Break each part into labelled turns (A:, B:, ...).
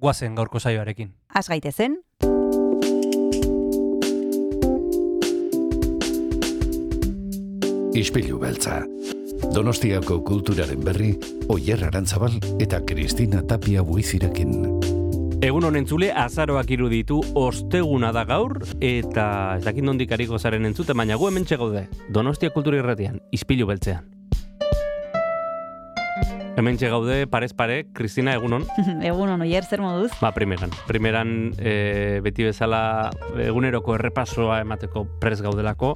A: guazen gaurko saioarekin.
B: Az gaitezen,
C: Ispilu beltza. Donostiako kulturaren berri, Oyer Arantzabal eta Kristina Tapia buizirekin.
D: Egun honen zule, azaroak iruditu osteguna da gaur, eta ez dakit nondik ariko zaren entzute, baina gu hemen gaude. Donostia kultura irratian, ispilu beltzean. Hemen gaude, parez pare, Kristina, egunon.
B: egun oier zer moduz.
D: Ba, primeran. Primeran, e, beti bezala, eguneroko errepasoa emateko prez gaudelako,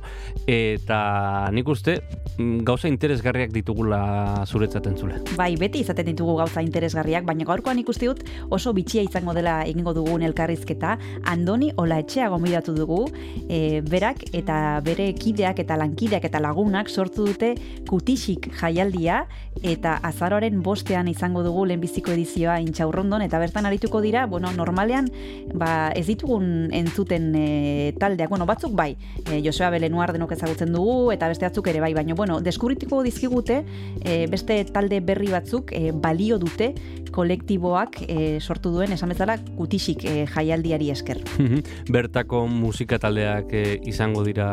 D: eta nik uste, mm, gauza interesgarriak ditugula zuretzaten zule.
B: Bai, beti izaten ditugu gauza interesgarriak, baina gaurkoan ikusti dut oso bitxia izango dela egingo dugun elkarrizketa, Andoni Ola Etxea gomidatu dugu, e, berak eta bere kideak eta lankideak eta lagunak sortu dute kutisik jaialdia, eta azaroaren bostean izango dugu lehenbiziko edizioa intxaurrondon, eta bertan arituko dira, bueno, normalean, ba, ez ditugun entzuten e, taldeak, bueno, batzuk bai, e, Joseba Belenuar denok ezagutzen dugu, eta beste batzuk ere bai, baina, bueno, deskubritiko dizkigute, e, beste talde berri batzuk e, balio dute kolektiboak e, sortu duen, esan bezala, kutisik e, jaialdiari esker.
D: Bertako musika taldeak e, izango dira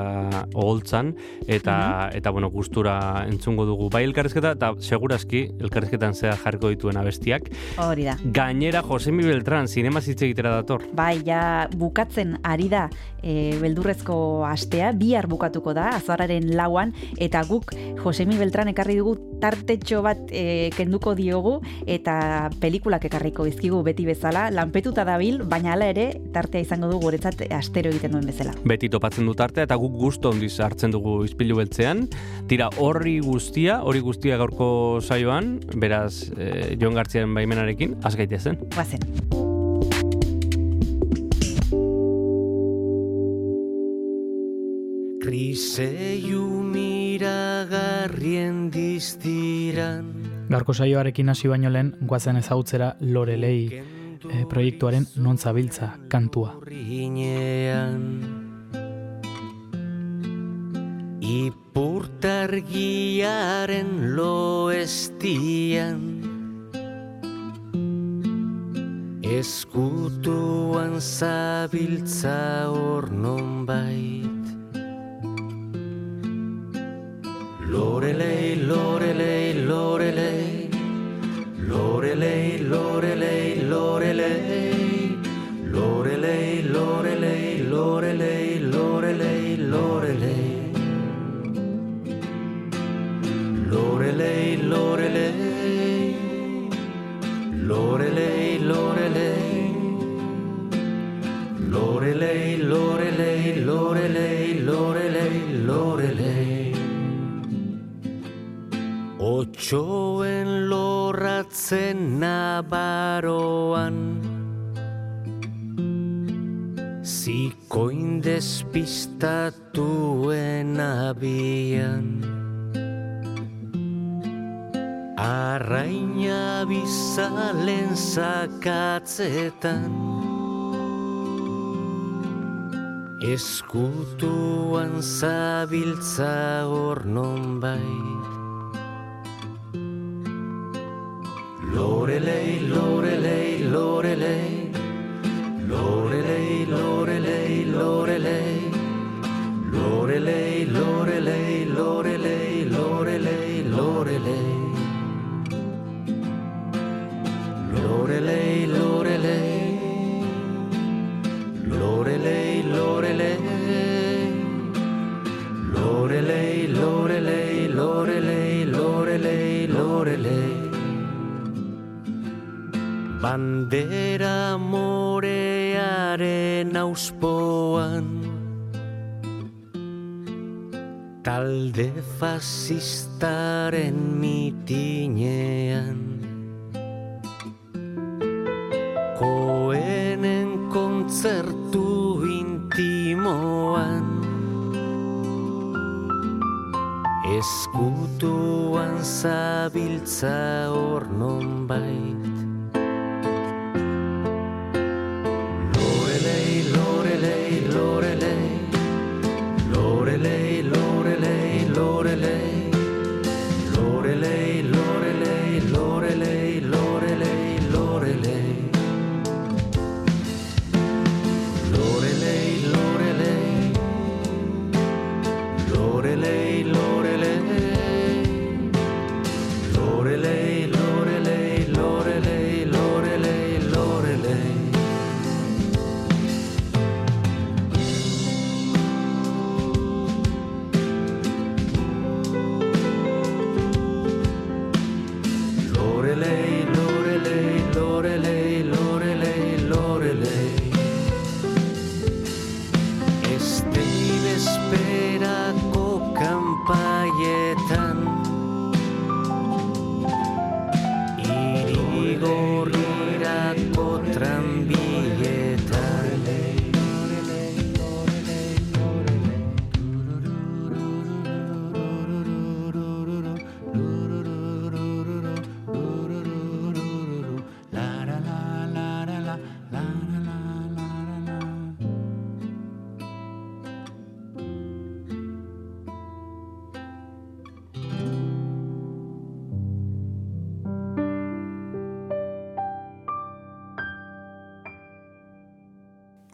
D: oholtzan, eta,
B: Mhm.
D: eta bueno, gustura entzungo dugu. Bai elkarrizketa, eta segurazki elkarrizketan zea jarriko dituen abestiak.
B: Hori da.
D: Gainera, Josemi Beltran, zinema hitz egitera dator.
B: Bai, ja bukatzen ari da e, beldurrezko astea, bihar bukatuko da, azararen lauan, eta guk Josemi Beltran ekarri dugu tartetxo bat e, kenduko diogu, eta pelikulak ekarriko izkigu beti bezala, lanpetuta dabil, baina hala ere, tartea izango dugu guretzat astero egiten duen bezala.
D: Beti topatzen dut arte, eta guk gusto ondiz hartzen dugu izpilu beltzean. Tira, horri guztia, hori guztia gaurko saioan, beraz, e, Jon Gartziaren baimenarekin, az gaitezen.
B: Guazen.
E: Kriseiu miragarrien diztiran
F: Gaurko saioarekin hasi baino lehen, guazen ezagutzera Lorelei eh, proiektuaren non zabiltza kantua.
E: Rinean Ipurtargiaren loestian Eskutuan zabiltza hor nonbait Lorelei, Lorelei, Lorelei Lorelei, Lorelei, Lorelei Lorelei, Lorelei, Lorelei, Lorelei, Lorelei Lorelei, Lorelei Lorelei, Lorelei Lorelei, Lorelei, Lorelei, Lorelei, Lorelei Otxoen lorratzen nabaroan. Zikoin despistatuen abian Arraina bizalen zakatzetan Eskutuan zabiltza hor nonbait. Lorelei, Lorelei, Lorelei. Lorelei, Lorelei, Lorelei. Lorelei, Lorelei, Lorelei, Lorelei, fasistaren mitinean Koe kontzertu intimoan Eskutuan zabiltza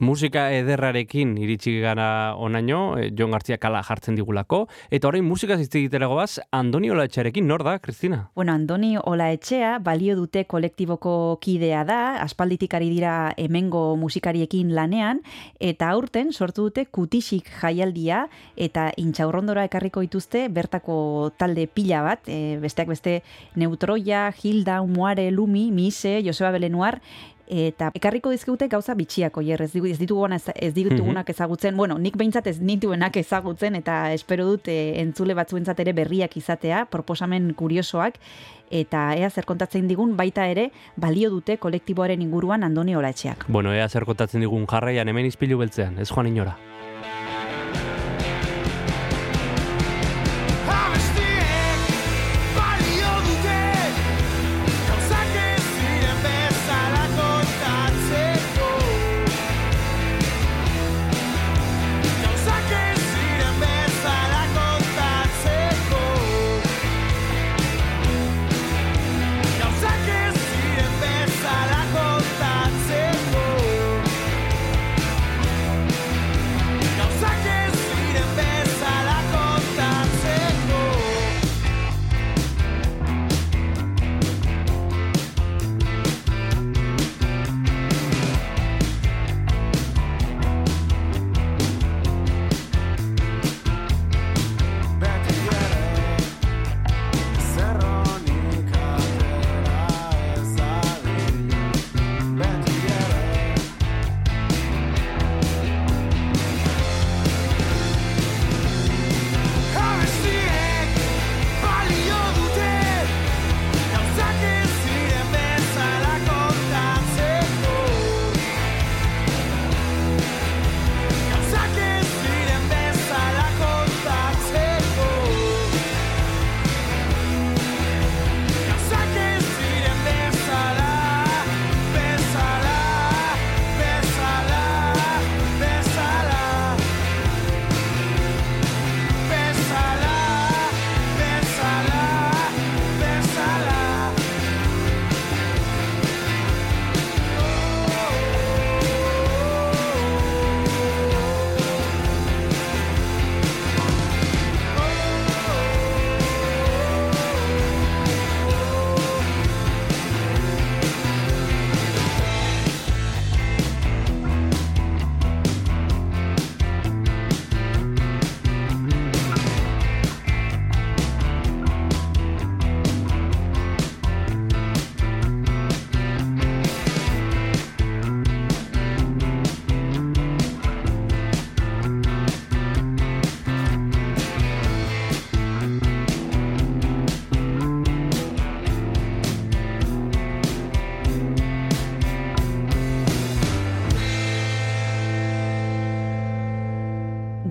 G: Musika ederrarekin iritsi gara onaino, eh, Jon Gartzia kala jartzen digulako, eta orain musika zizte baz, Andoni Olatxarekin, nor da, Kristina?
B: Bueno, Andoni Olaetxea balio dute kolektiboko kidea da, aspalditik ari dira hemengo musikariekin lanean, eta aurten sortu dute kutisik jaialdia, eta intxaurrondora ekarriko dituzte bertako talde pila bat, e, besteak beste Neutroia, Hilda, Umuare, Lumi, Mise, Joseba Belenuar, eta ekarriko dizkigute gauza bitxiak oier, ez, ez ditugunak ez, ditugunak ezagutzen, bueno, nik behintzat ez nituenak ezagutzen, eta espero dut e, entzule batzuentzat ere berriak izatea, proposamen kuriosoak, eta ea zer kontatzen digun baita ere balio dute kolektiboaren inguruan Andoni Olaetxeak.
G: Bueno, ea zer kontatzen digun jarraian hemen izpilu beltzean, ez joan inora.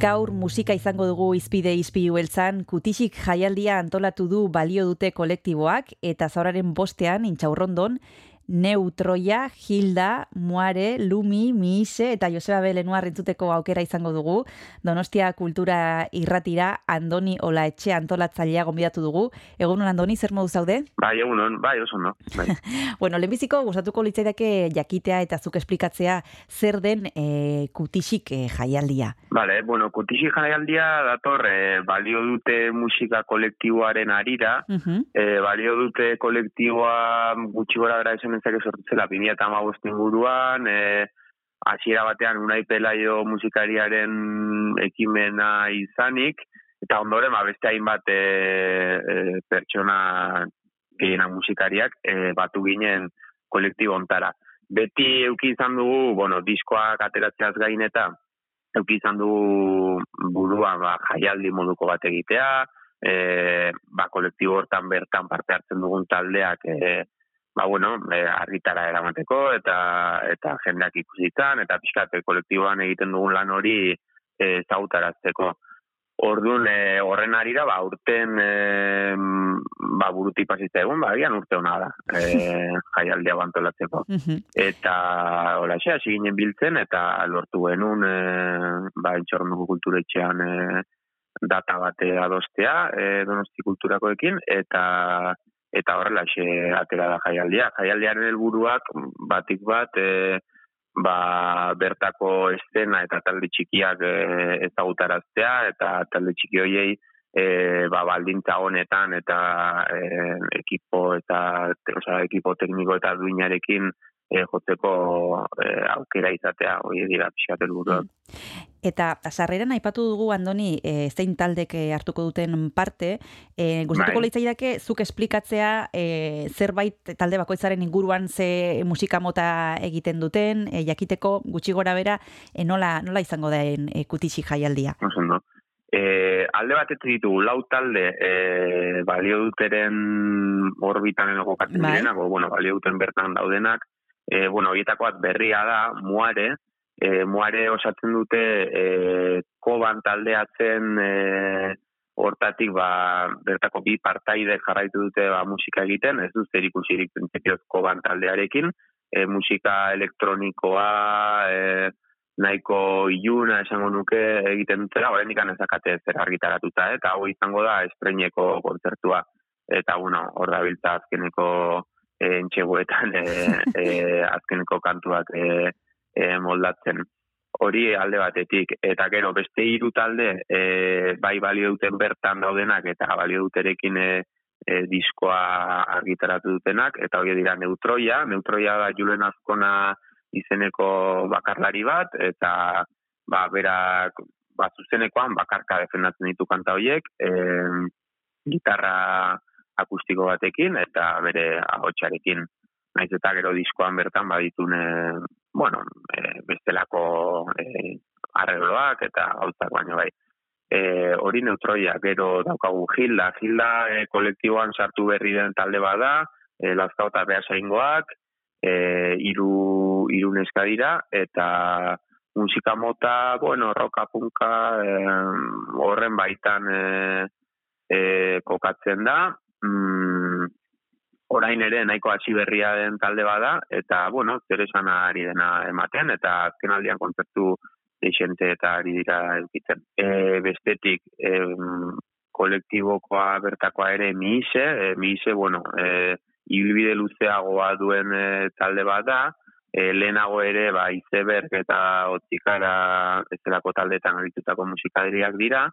B: Gaur musika izango dugu izpide izpilu beltzan, kutisik jaialdia antolatu du balio dute kolektiboak eta zauraren bostean, intxaurrondon, Neutroia, Hilda, Muare, Lumi, Miise eta Joseba Belenuar entzuteko aukera izango dugu. Donostia kultura irratira Andoni Ola etxe antolatzailea gonbidatu dugu. Egun Andoni, zer modu zaude?
H: Bai, egunon, bai, oso no. Bai.
B: Bueno, lehenbiziko gustatuko litzaidake jakitea eta zuk esplikatzea zer den e, kutisik e, jaialdia.
H: Vale, bueno, kutixi jaialdia dator eh, balio dute musika kolektiboaren arira,
B: Mhm.
H: eh, balio dute kolektiboa gutxi gora bera esan ezake sortu zela 2008 inguruan, eh, hasiera batean Unai Pelaio musikariaren ekimena izanik, eta ondoren ba, beste hainbat eh, eh, pertsona gehienak musikariak eh, batu ginen kolektibo ontara. Beti euki izan dugu, bueno, diskoak ateratzeaz gain eta euki izan du burua ba, jaialdi moduko bat egitea, e, ba, kolektibo hortan bertan parte hartzen dugun taldeak e, ba, bueno, e, argitara eramateko eta eta jendeak ikusitan eta pixkat kolektiboan egiten dugun lan hori e, ezagutarazteko. Orduan, e, horren arira, ba, urten e, ba, buruti pasitza egun, ba, agian urte hona da, e, jaialdia bantolatzeko
B: Mhm.
H: eta hola xe, hasi ginen biltzen eta lortu genuen e, ba, intxornuko kulturetxean e, data bate adostea e, donosti kulturakoekin eta eta horrela xe atera da jaialdia. Jaialdiaren helburuak batik bat e, ba, bertako estena eta talde txikiak e, ezagutaraztea eta talde txiki hoiei e, ba, baldintza honetan eta e, ekipo eta osea, ekipo tekniko eta duinarekin e, jotzeko e, aukera izatea, hori dira pixat helburuak.
B: Eta sarreran aipatu dugu Andoni e, zein taldek e, hartuko duten parte, e, gustatuko
H: Bai.
B: litzaidake zuk esplikatzea e, zerbait talde bakoitzaren inguruan ze musika mota egiten duten, e, jakiteko gutxi gora bera e, nola, nola izango den e, kutixi jaialdia.
H: Oso ondo. E, alde batetik ditugu lau talde e, balio duteren orbitan kokatzen
B: Bai.
H: direnak, bueno, balio duten bertan daudenak, e, bueno, horietako bat berria da, muare, e, muare osatzen dute e, koban taldeatzen e, hortatik ba, bertako bi partaide jarraitu dute ba, musika egiten, ez dut zer ikusirik printzipioz koban taldearekin, e, musika elektronikoa, e, nahiko iluna esango nuke egiten dutela, horren ikan ezakate zer argitaratuta, eta hau izango da estreneko kontzertua. Eta, bueno, hor da biltza azkeneko e, entxeguetan e, e, azkeneko kantuak e, e, moldatzen. Hori alde batetik. Eta gero, beste hiru talde, e, bai balio duten bertan daudenak, eta balio duterekin e, e, diskoa argitaratu dutenak, eta hori dira Neutroia. Neutroia da Julen Azkona izeneko bakarlari bat, eta ba, berak ba, zuzenekoan bakarka defendatzen ditu kanta horiek, e, gitarra akustiko batekin, eta bere ahotsarekin naiz eta gero diskoan bertan baditune, bueno, e, bestelako e, arregloak eta gauzak baino bai. E, hori neutroia, gero daukagu Hilda, Hilda e, kolektiboan sartu berri den talde bada, e, lazkao eta behasaingoak, e, iru, iru dira, eta musika mota, bueno, roka punka, e, horren baitan e, e, kokatzen da, mm, orain ere nahiko hasi berria den talde bada, eta, bueno, zer ari dena ematen, eta azken aldian kontzertu deixente eta ari dira eukitzen. E, bestetik, em, kolektibokoa bertakoa ere miise, e, miise, bueno, e, ibilbide luzeagoa duen e, talde bat da, e, lehenago ere, ba, izeberg eta otzikara bezalako taldetan aritutako musikadriak dira,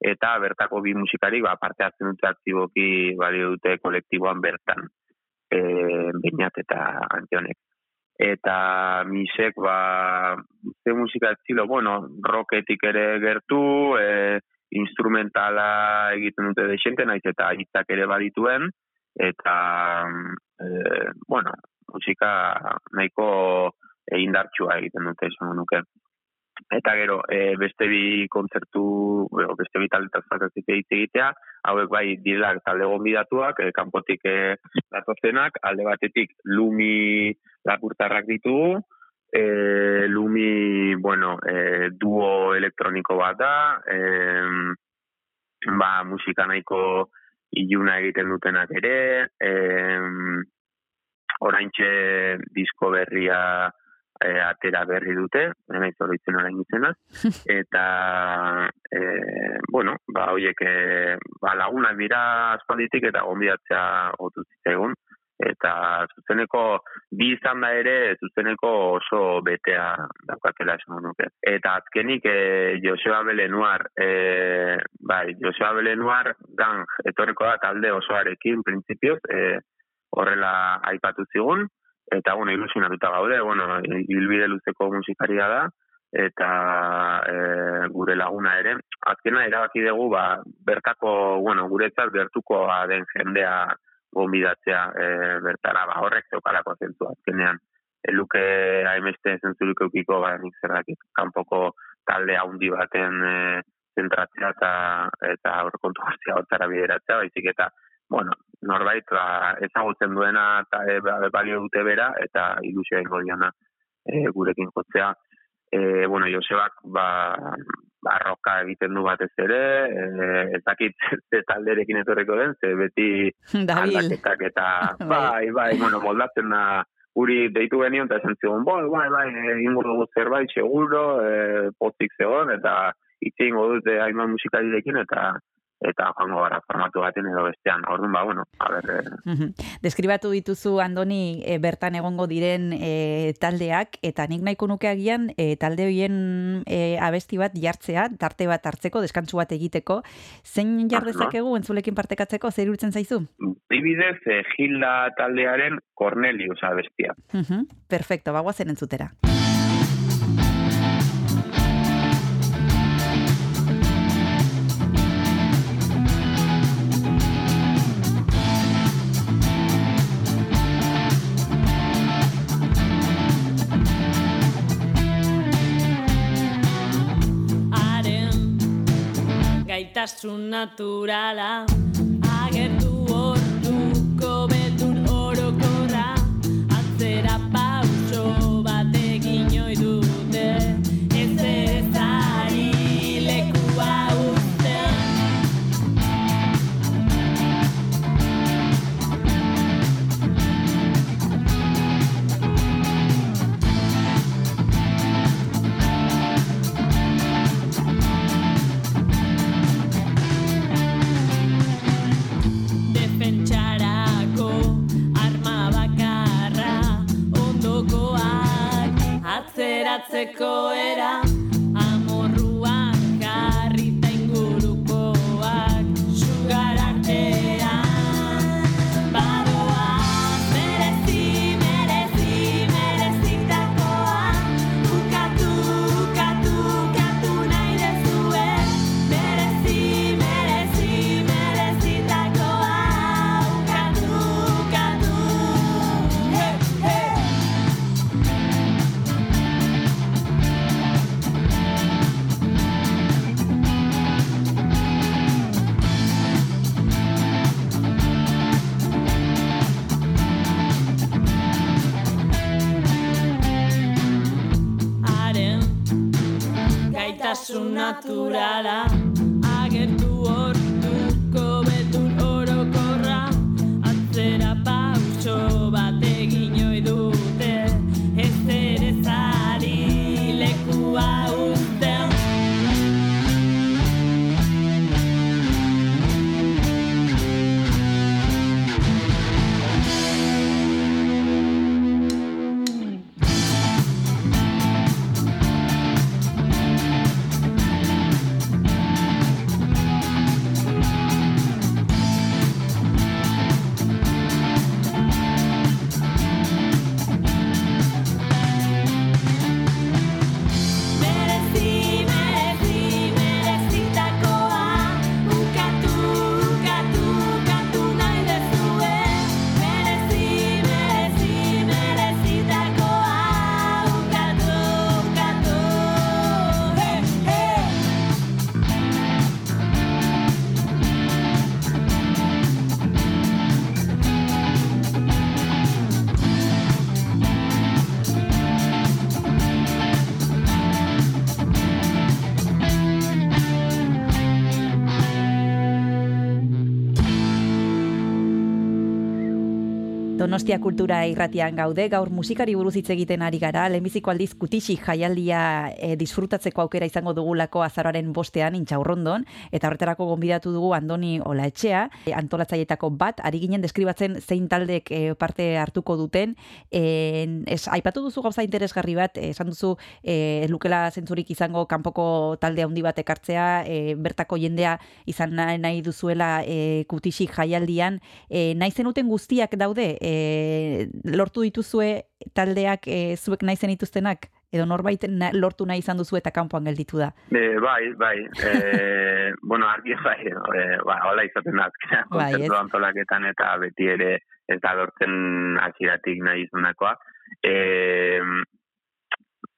H: eta bertako bi musikarik ba, parte hartzen dute aktiboki balio dute kolektiboan bertan, e, bainat eta antionek. Eta misek, ba, ze musika estilo, bueno, rocketik ere gertu, e, instrumentala egiten dute desente, naiz eta hitzak ere badituen, eta, e, bueno, musika nahiko indartsua egiten dute, esango nuke. Eta gero, e, beste bi kontzertu, bueno, beste bi taldetaz faltazik hitz egitea, hauek bai direla talde gonbidatuak, e, kanpotik e, datozenak, alde batetik lumi lapurtarrak ditugu, E, Lumi, bueno, e, duo elektroniko bat da, e, ba, musika nahiko iluna egiten dutenak ere, e, oraintxe disko berria e, atera berri dute, naiz oroitzen orain izena, eta, e, bueno, ba, hoiek, e, ba, lagunak dira aspalditik eta gonbidatzea gotu zitzaigun, eta zuzeneko bi izan da ere zuzeneko oso betea daukatela esan nuke. Eta azkenik e, Joseba Belenuar, e, bai, Joseba Belenuar gang etorriko da talde osoarekin printzipioz, e, horrela aipatu zigun, eta bueno, ilusionatuta gaude, bueno, ibilbide luzeko musikaria da, eta e, gure laguna ere. Azkena erabaki dugu, ba, bertako, bueno, guretzat bertukoa den jendea gonbidatzea e, bertara, ba, horrek zeukalako zentzu azkenean. Eluke haimeste zentzurik eukiko, ba, nik zerrakit, kanpoko talde handi baten e, zentratzea eta, eta aurrekontu guztia hortzara bideratzea, baizik eta, bueno, norbait ba, ezagutzen duena eta e, ba, balio dute bera eta ilusio egingo diana e, gurekin jotzea. E, bueno, Josebak ba, barroka egiten du batez ere, e, ez dakit ze talderekin etorreko den, ze beti
B: Dabil.
H: aldaketak eta bai, bai, bueno, moldatzen da guri deitu genion eta esan zigun, bai, bai, bai, ingo dugu zerbait, seguro, e, pozik zegoen, eta itxe ingo dute hainbat musikarirekin, eta eta joango gara formatu baten edo bestean. Orduan, ba, bueno, a ber, eh.
B: Deskribatu dituzu Andoni e, bertan egongo diren e, taldeak eta nik nahiko nuke agian e, talde hoien e, abesti bat jartzea, tarte bat hartzeko, deskantsu bat egiteko. Zein jar
H: Aha.
B: dezakegu entzulekin partekatzeko zer iruditzen zaizu?
H: Adibidez, eh, Gilda taldearen Cornelius abestia.
B: Mhm. Perfecto, bagoazen entzutera.
I: Gaitasun naturala agertu atzeratzeko era gaitasun naturala
B: Donostia kultura irratian gaude, gaur musikari buruz hitz egiten ari gara, lehenbiziko aldiz kutixi jaialdia e, disfrutatzeko aukera izango dugulako azararen bostean intxaurrondon, eta horretarako gonbidatu dugu Andoni Olaetxea, e, antolatzaietako bat, ari ginen deskribatzen zein taldek e, parte hartuko duten, e, es, aipatu duzu gauza interesgarri bat, esan duzu e, lukela zentzurik izango kanpoko talde handi bat ekartzea, e, bertako jendea izan nahi duzuela e, kutixi jaialdian, e, nahi zenuten guztiak daude, e, lortu dituzue taldeak e, zuek nahi zenituztenak? Edo norbait na, lortu nahi izan duzu eta kanpoan gelditu da.
H: E, bai, bai. E, bueno, argi bai, e, ba, hola izaten da azkenean
B: Bai,
H: antolaketan eta beti ere ez da lortzen hasieratik nahi izunakoa. E,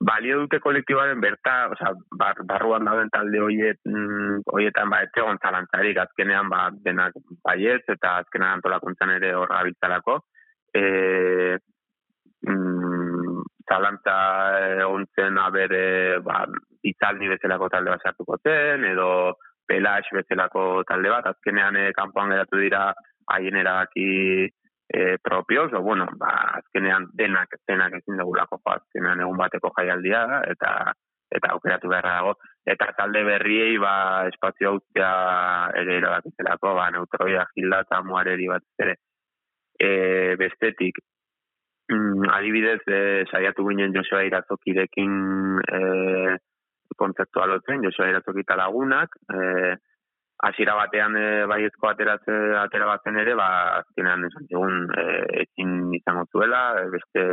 H: balio dute kolektiboaren berta, osea, bar, barruan dauden talde hoiet, mm, hoietan ba, ez egon zalantzarik, azkenean ba, denak baiez, eta azkenean antolakuntzan ere hor gabiltzalako. E, zalantza egon zen abere ba, itzaldi bezalako talde bat sartuko zen, edo pelax bezalako talde bat, azkenean eh, kanpoan geratu dira haien erabaki eh, propios, o bueno, ba, azkenean denak, denak ezin dugulako jo, azkenean egun bateko jaialdia eta eta aukeratu beharra dago. Eta talde berriei ba, espazio hautzea ere erabakizelako, ba, neutroia, gilda eta muareri bat ere. E, bestetik, mm, adibidez, e, saiatu ginen Josua Irazokirekin e, kontzeptua lotzen, Josua Irazoki eta lagunak, e, hasiera batean e, baiezko ateratze, atera batzen ere, ba, azkenean esan zigun, e, ezin izango zuela, e, beste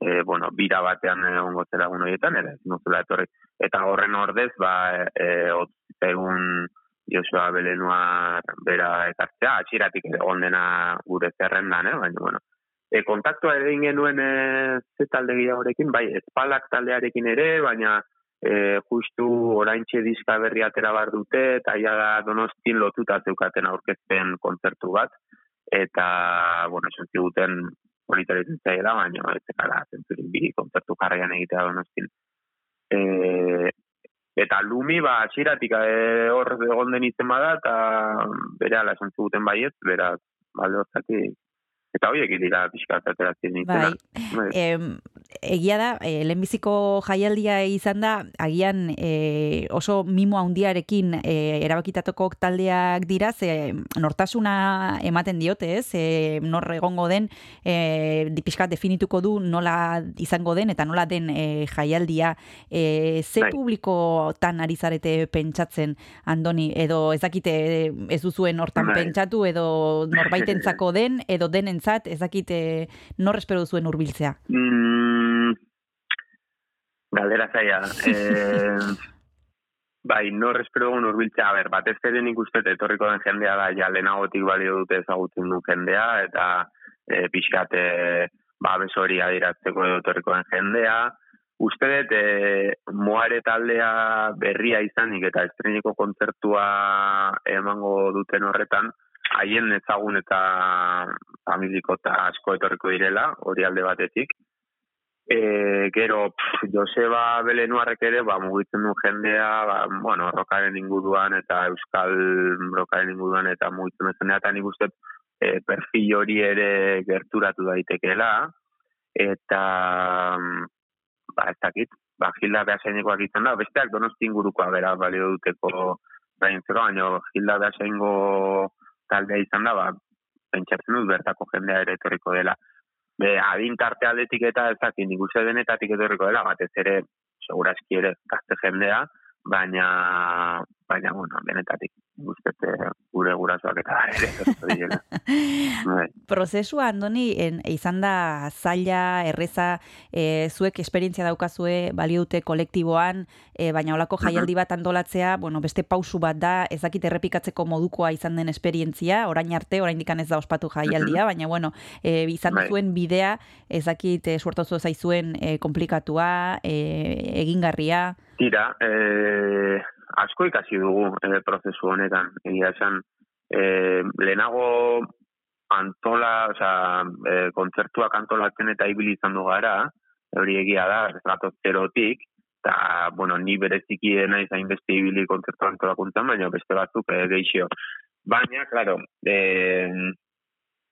H: e, bueno, bira batean egongo zela egun horietan, ere ezin zela etorri. Eta horren ordez, ba, e, egun Josua Belenua bera ekartzea, atxiratik egon dena gure zerrendan, eh? baina, bueno, e, kontaktua egin genuen e, ze talde gehiagorekin, bai, espalak taldearekin ere, baina e, justu oraintxe diska berri atera bar dute, eta ja da donostin lotuta zeukaten aurkezpen kontzertu bat, eta, bueno, esan ziguten politari zitzaela, baina ez zekala zentzurin bi kontzertu jarraian egitea donostin. E, eta Lumi, ba, atxiratik e, hor egon den izen bada, eta bere ala esan ziguten baiet, beraz, balde hortatik, eta horiek dira pixka ateratzen nintzena.
B: Bai. Em, egia da, e, lehenbiziko jaialdia izan da, agian e, oso mimo handiarekin e, erabakitatoko taldeak dira, ze nortasuna ematen diote, ez? E, nor egongo den, e, pixkat definituko du nola izango den, eta nola den e, jaialdia. E, ze
H: Bai.
B: publikotan ari zarete pentsatzen, Andoni, edo ez dakite ez duzuen hortan
H: Bai.
B: pentsatu, edo norbaitentzako den, edo denentzat, ez dakite nor espero duzuen hurbiltzea.
H: Mm, galdera zaila. eh, bai, nor espero dugun urbiltzea, ber, batez ere nik uste etorriko den jendea da, ja lehenagotik balio dute ezagutzen du jendea, eta e, pixkat e, babes hori adiratzeko etorriko den jendea. Uste dut, e, moare taldea berria izanik eta estreniko kontzertua emango duten horretan, haien ezagun eta familiko eta asko etorriko direla, hori alde batetik. E, gero, pff, Joseba Belenuarrek ere, ba, mugitzen du jendea, ba, bueno, rokaren inguruan eta euskal rokaren inguruan eta mugitzen du jendea, eta nik uste e, perfil hori ere gerturatu daitekeela, eta, ba, ez dakit, ba, Gilda Beasainekoak izan da, besteak donosti ingurukoa bera balio duteko baina Gilda Beasaingo taldea izan da, ba, pentsatzen dut bertako jendea ere etorriko dela. Be, adin tarte aldetik eta ez dakit, nik uste denetatik etorriko dela, batez ere, segurazki ere, gazte jendea, baina, baina, bueno, uste eh, gure gurasoak eta ere. Bai.
B: Prozesua, Andoni, en, izan da zaila, erreza, e, zuek esperientzia daukazue balio dute kolektiboan, e, baina olako jaialdi bat antolatzea, bueno, beste pausu bat da, ez dakit errepikatzeko modukoa izan den esperientzia, orain arte, orain ez da ospatu jaialdia, baina bueno, e, izan
H: Bai.
B: zuen bidea, ez dakit e, suertozu zaizuen e, komplikatua, e, egingarria,
H: Tira, eh, asko ikasi dugu eh, prozesu honetan, egia esan, eh, lehenago antola, osea, eh, kontzertuak antolatzen eta ibili izan du gara, hori egia da, ez gatoz zerotik, eta, bueno, ni bereziki naiz hainbeste ibili kontzertu antolakuntzan, baina beste batzuk eh, geixio. Baina, claro, eh,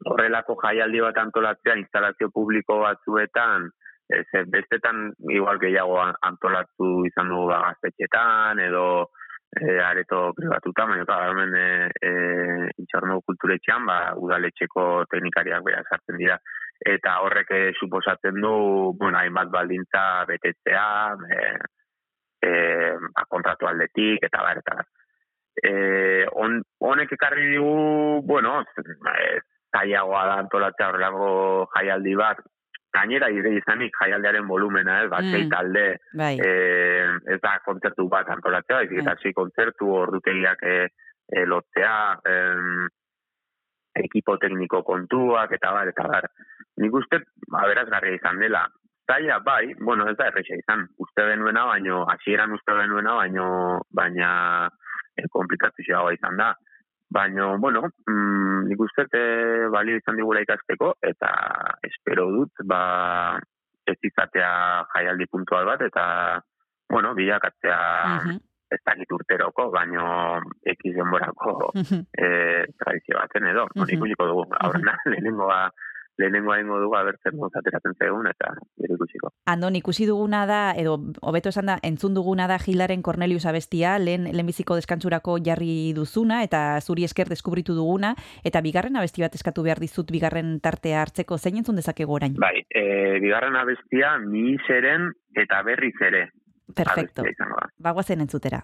H: horrelako jaialdi bat antolatzea instalazio publiko batzuetan, e, ze bestetan igual gehiago an- antolatu izan dugu ba, gaztetxetan, edo e, areto privatuta, baina eta hemen e, e, intxorno kulturetxean, ba, udaletxeko teknikariak bera sartzen dira. Eta horrek e, suposatzen du, bueno, hainbat baldintza betetzea, e, e, ba, kontratu aldetik, eta bar, eta bar. E, on, honek ekarri digu, bueno, e, zailagoa da antolatzea horrelako jaialdi bat, gainera ire izanik jaialdearen volumena, ez, bat,
B: Mm.
H: talde,
B: Bai.
H: eh, ez da kontzertu bat antolatzea, baizik eta hasi kontzertu ordutegiak eh, eh, lotzea, em, ekipo tekniko kontuak, eta bar, eta bar. Nik uste, aberazgarria izan dela. Zaila, bai, bueno, ez da erresa izan. Uste benuena, baino, hasieran uste benuena, baino, baina eh, komplikazioa izan da. Baina, bueno, mm, nik uste eh, balio izan digula ikasteko, eta espero dut, ba, ez izatea jaialdi puntual bat, eta, bueno, bilakatzea
B: Mhm.
H: ez dakit urteroko, baino ekiz denborako
B: Mhm.
H: e, tradizio baten edo.
B: Mhm.
H: Mm ikusiko dugu, aurrena, lehenengoa, lehenengoa egingo dugu abertzen moz ateratzen zegoen, eta gero ikusiko.
B: Andon, ikusi duguna da, edo hobeto esan da, entzun duguna da Gilaren Cornelius abestia, lehen lehenbiziko deskantzurako jarri duzuna, eta zuri esker deskubritu duguna, eta bigarren abesti bat eskatu behar dizut bigarren tartea hartzeko, zein entzun dezakegu orain?
H: Bai, e, bigarren abestia, mi zeren eta berriz ere
B: Perfecto. Bagoazen entzutera.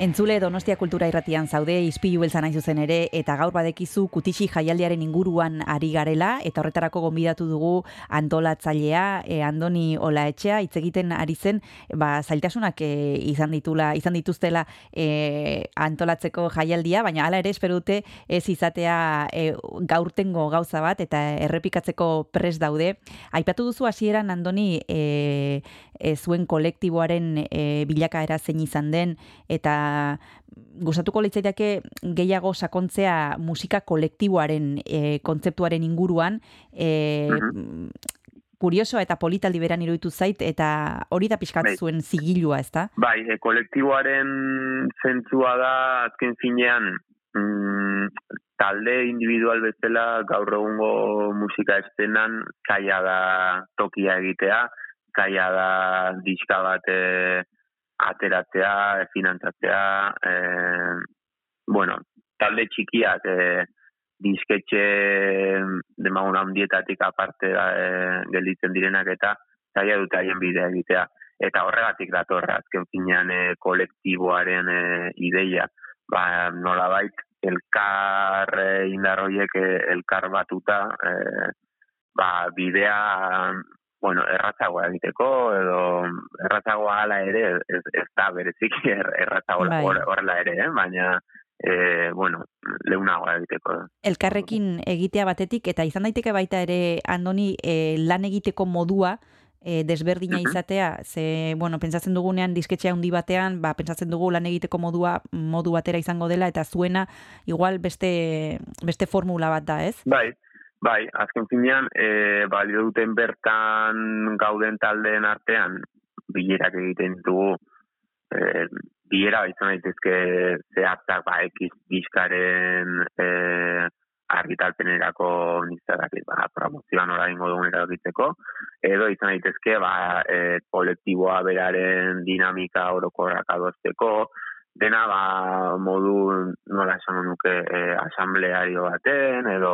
B: Entzule Donostia Kultura Irratian zaude izpilu beltza nahi zuzen ere eta gaur badekizu kutixi jaialdiaren inguruan ari garela eta horretarako gonbidatu dugu antolatzailea e, Andoni Olaetxea hitz egiten ari zen ba zailtasunak e, izan ditula izan dituztela e, antolatzeko jaialdia baina hala ere espero dute ez izatea e, gaurtengo gauza bat eta errepikatzeko pres daude. Aipatu duzu hasieran Andoni e, e, zuen kolektiboaren e, bilakaera zein izan den eta gustatuko litzaidake gehiago sakontzea musika kolektiboaren e, kontzeptuaren inguruan e, kuriosoa eta politaldi beran iruditu zait eta hori da pixkat
H: Bai.
B: zuen zigilua, ezta?
H: Bai, e, kolektiboaren zentzua da azken finean mm, talde individual bezala gaur egungo musika estenan kaia da tokia egitea, kaia da diska bat e, ateratzea, finantzatzea, e, bueno, talde txikiak e, disketxe demagun handietatik aparte e, gelditzen direnak eta zaila dute haien bidea egitea. Eta horregatik datorra azken finean e, kolektiboaren e, ideia. Ba, nolabait, elkar e, indar horiek e, elkar batuta e, ba, bidea bueno, erratzagoa egiteko edo erratzagoa hala ere ez, ez da bereziki er, erratzagoa
B: Bai.
H: hor- horrela ere, eh? baina e, bueno, leunagoa egiteko.
B: Elkarrekin egitea batetik eta izan daiteke baita ere Andoni e, lan egiteko modua e, desberdina izatea, ze, bueno, pentsatzen dugunean disketxe handi batean, ba, pentsatzen dugu lan egiteko modua modu batera izango dela, eta zuena igual beste, beste formula bat da, ez?
H: Bai, bai, azken finean, e, balio duten bertan gauden taldeen artean, bilerak egiten ditugu, e, bilera izan daitezke zehatzak, ba, ekiz diskaren e, argitalpenerako nizadakit, ba, promozioan ora ingo dugun erabakitzeko, edo izan daitezke, ba, e, kolektiboa beraren dinamika orokorrak adosteko, dena ba, modu nola esan nuke e, asambleario baten edo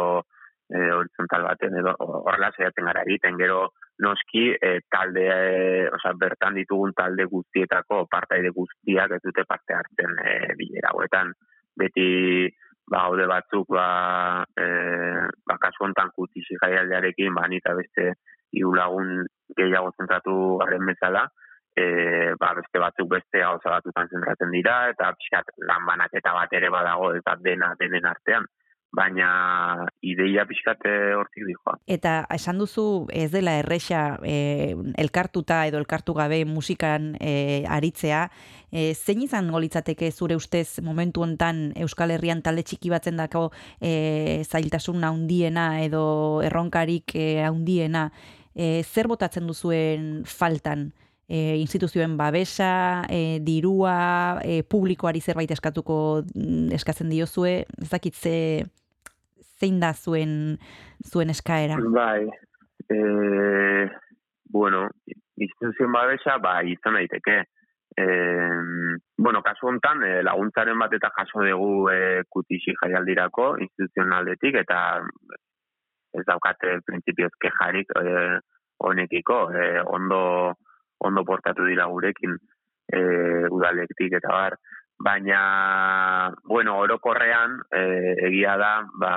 H: e, horizontal baten edo horrela saiatzen gara egiten gero noski e, talde e, osea, bertan ditugun talde guztietako partaide guztiak ez dute parte hartzen e, bilera hauetan beti ba gaude batzuk ba e, ba kasu hontan kutixi jaialdiarekin ba ni eta beste hiru lagun gehiago zentratu garen bezala e, ba, beste batzuk beste gauza batutan zentratzen dira, eta pixkat lan banaketa bat ere badago, ez da dena denen artean. Baina ideia pixkat eh, hortik dijoa.
B: Eta esan duzu ez dela erresa e, elkartuta edo elkartu gabe musikan e, aritzea, e, zein izango litzateke zure ustez momentu hontan Euskal Herrian talde txiki batzen dako e, zailtasun handiena edo erronkarik handiena, e, zer botatzen duzuen faltan? E, instituzioen babesa, e, dirua, e, publikoari zerbait eskatuko mm, eskatzen diozue, ez dakit ze, zein da zuen zuen eskaera.
H: Bai, e, bueno, instituzioen babesa, ba, izan daiteke. E, bueno, kasu hontan, e, laguntzaren bat eta jaso dugu e, kutixi jaialdirako instituzionaldetik, eta ez daukate printzipioz kejarik e, honekiko, e, ondo, ondo portatu dira gurekin e, udalektik eta bar. Baina, bueno, orokorrean, e, egia da, ba,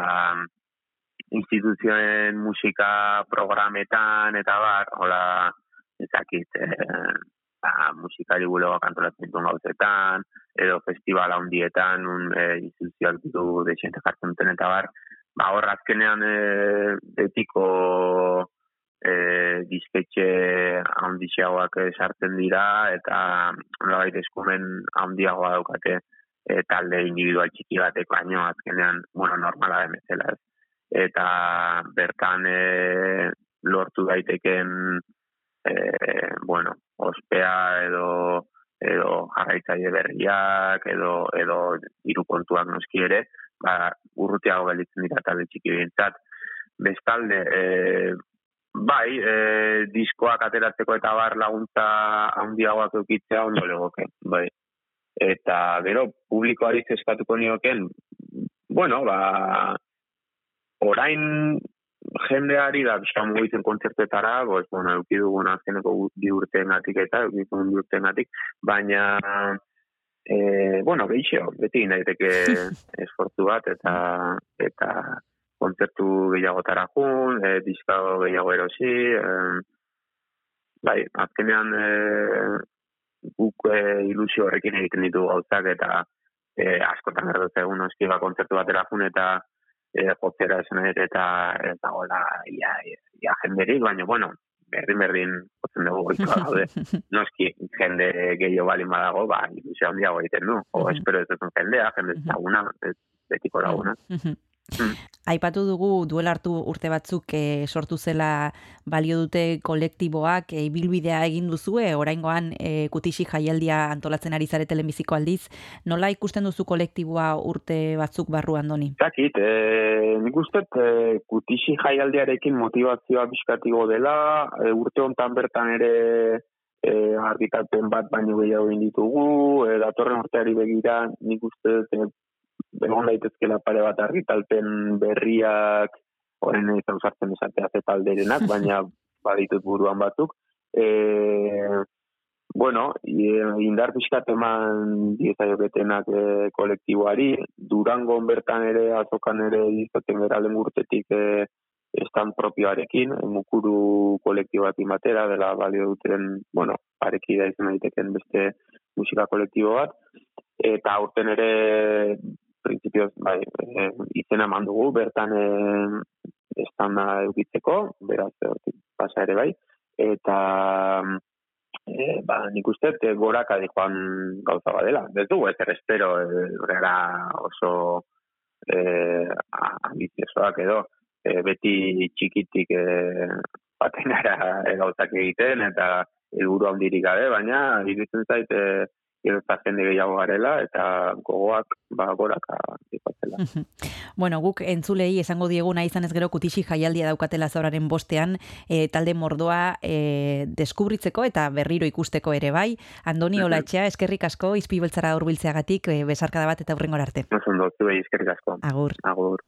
H: instituzioen musika programetan eta bar, hola, ezakit, e, ba, musikari bulegoak antolatzen dituen gauzetan, edo festival handietan, un e, instituzioak ditu desente jartzen duten eta bar, ba, hor azkenean e, betiko e, disketxe handixeagoak eh, sartzen dira eta nolabait eskumen handiagoa daukate e, talde individual txiki batek baino azkenean, bueno, normala den bezala ez. Eta bertan e, lortu daiteken e, bueno, ospea edo edo jarraitzaile berriak edo edo hiru kontuak noski ere, ba urrutiago gelditzen dira talde txiki behintzat. Bestalde, e, bai, e, diskoak ateratzeko eta bar laguntza handiagoak eukitzea ondo legoke, bai. Eta gero publikoari eskatuko nioken, bueno, ba, orain jendeari da pixka mugitzen kontzertetara, pues, bueno, euki dugun azkeneko bi urteengatik eta euki dugun bi urteengatik, baina E, bueno, geixo, beti egin daiteke esfortzu bat, eta eta kontzertu gehiagotara jun, e, diska gehiago erosi, e, bai, azkenean e, guk e, ilusio horrekin egiten ditu gauzak, eta e, askotan gertatzen egun oski ba, kontzertu batera jun, eta e, jotzera esan eta eta gola, ia, ia, jenderik, baina, bueno, berdin berdin jotzen dugu goikoa gaude. Noski, jende gehiago balin badago, ba, ilusio handiago egiten du. O, espero ez duten jendea, jende ezaguna, ez betiko laguna.
B: Mhm.
H: Mm.
B: Aipatu dugu duela hartu urte batzuk e, sortu zela balio dute kolektiboak e, ibilbidea egin duzue, oraingoan e, kutixi jaialdia antolatzen ari zare telemiziko aldiz. Nola ikusten duzu kolektiboa urte batzuk barru andoni?
H: Zakit, e, nik uste e, kutixi jaialdiarekin motivazioa bizkatigo dela, e, urte hontan bertan ere e, argitalpen bat baino gehiago egin ditugu, e, datorren urteari begira nik uste e, egon daitezkela pare bat argitalpen berriak, horren ez ausartzen esatea ze talderenak, baina baditut buruan batzuk. E, bueno, indar pixkat eman diezaioketenak e, kolektiboari, Durangon bertan ere, azokan ere izaten gara lehen urtetik e, estan propioarekin, mukuru kolektibatik batera, dela balio duten, bueno, parekida izan daiteken beste musika kolektibo bat, eta aurten ere printzipioz bai, e, izena eman dugu, bertan e, estanda eukitzeko, beraz, hortik pasa ere bai, eta e, ba, nik uste e, goraka joan gauza badela. Ez dugu, ez espero, e, oso e, ambiziosoak edo, e, beti txikitik e, baten gara e, gauzak egiten, eta helburu handirik gabe, baina iruditzen zait, e, gero eta jende gehiago garela, eta gogoak ba, goraka dikotzela.
B: Bueno, guk entzulei esango diegu nahi izan ez gero kutixi jaialdia daukatela zauraren bostean e, talde mordoa e, deskubritzeko eta berriro ikusteko ere bai. Andoni. Olatxea, eskerrik asko, izpi beltzara urbiltzeagatik, e, besarkada bat eta hurrengor arte.
H: Oso ondo, eskerrik asko.
B: Agur.
H: Agur.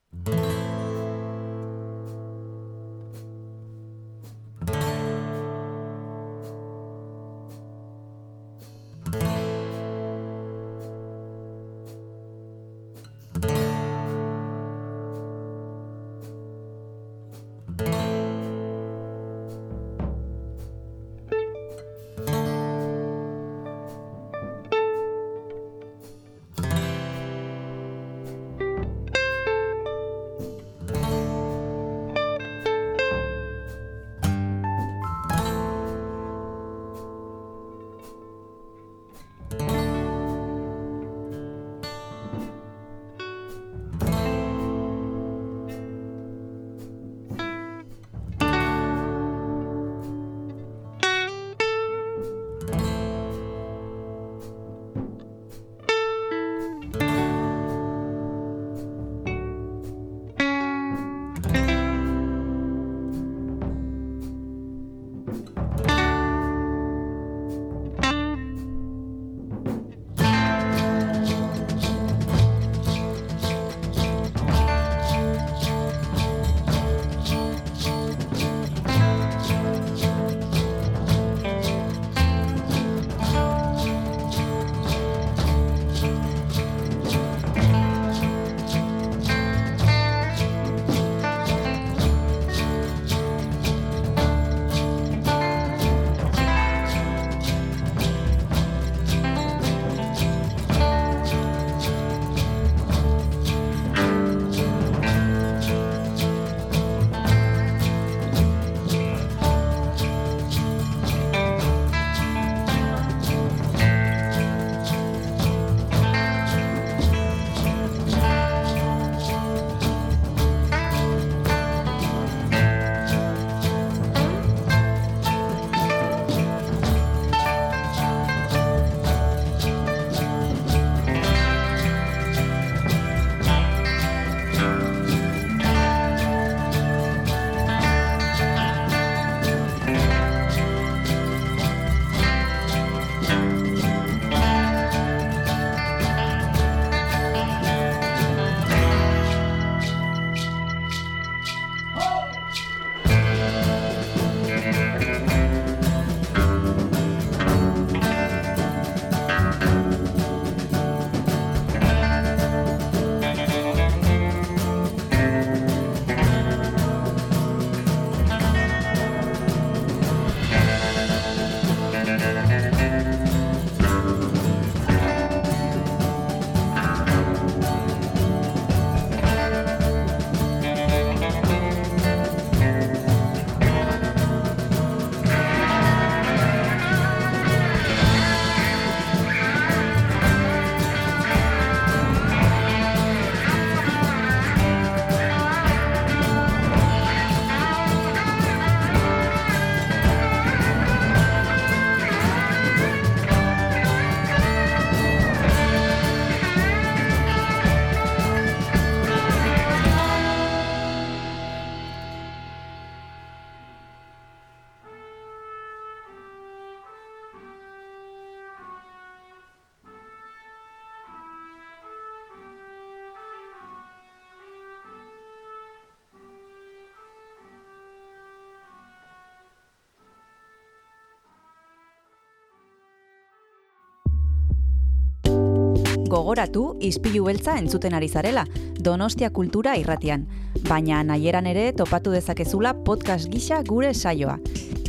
B: Gogoratu izpilu beltza entzuten ari zarela, Donostia Kultura irratian. Baina nahieran ere topatu dezakezula podcast gisa gure saioa.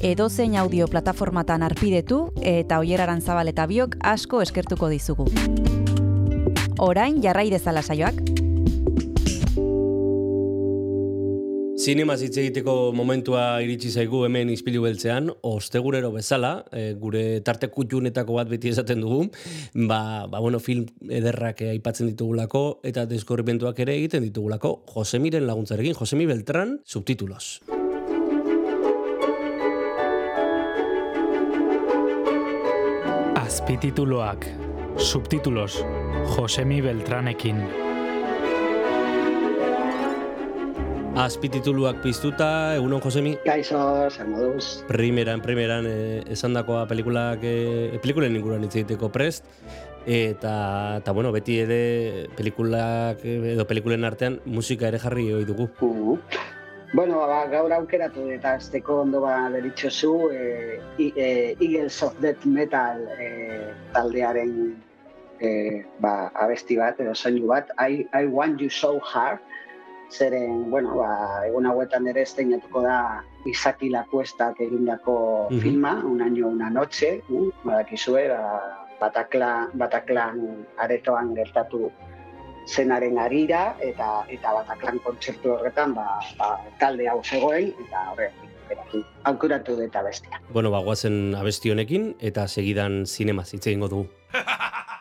B: Edozein audio plataformatan arpidetu eta oieraran zabal eta biok asko eskertuko dizugu. Orain jarrai dezala saioak.
D: Zinema hitz egiteko momentua iritsi zaigu hemen izpilu beltzean, ostegurero bezala, e, gure tarte kutxunetako bat beti esaten dugu, ba, ba bueno, film ederrak aipatzen ditugulako eta deskorripentuak ere egiten ditugulako Josemiren laguntzarekin, Josemi Beltran, subtitulos.
F: Azpitituloak, subtitulos, Josemi Beltranekin.
D: Azpitituluak piztuta, egunon Josemi?
J: Kaixo, zer moduz.
D: Primeran, primeran, eh, esandakoa pelikulak, eh, pelikulen inguruan hitz egiteko prest, eta, eta bueno, beti ere pelikulak eh, edo pelikulen artean musika ere jarri ohi dugu.
J: Uh, bueno, ba, gaur aukeratu eta azteko ondo ba deritxozu eh, I- eh, Eagles of Death Metal eh, taldearen eh, ba, abesti bat, edo soinu bat, I, I Want You So Hard, zeren, bueno, ba, egun hauetan ere esteinatuko da Izaki Lakuestak egindako
D: Mhm.
J: filma, Un año, una noche, uh, badakizue, ba, Bataklan, Bataklan aretoan gertatu zenaren arira eta eta Bataklan kontzertu horretan ba, ba, talde hau zegoen eta horrekin aukeratu, aukeratu dut abestia.
D: Bueno, ba, guazen abesti honekin, eta segidan zinemaz hitz egingo dugu.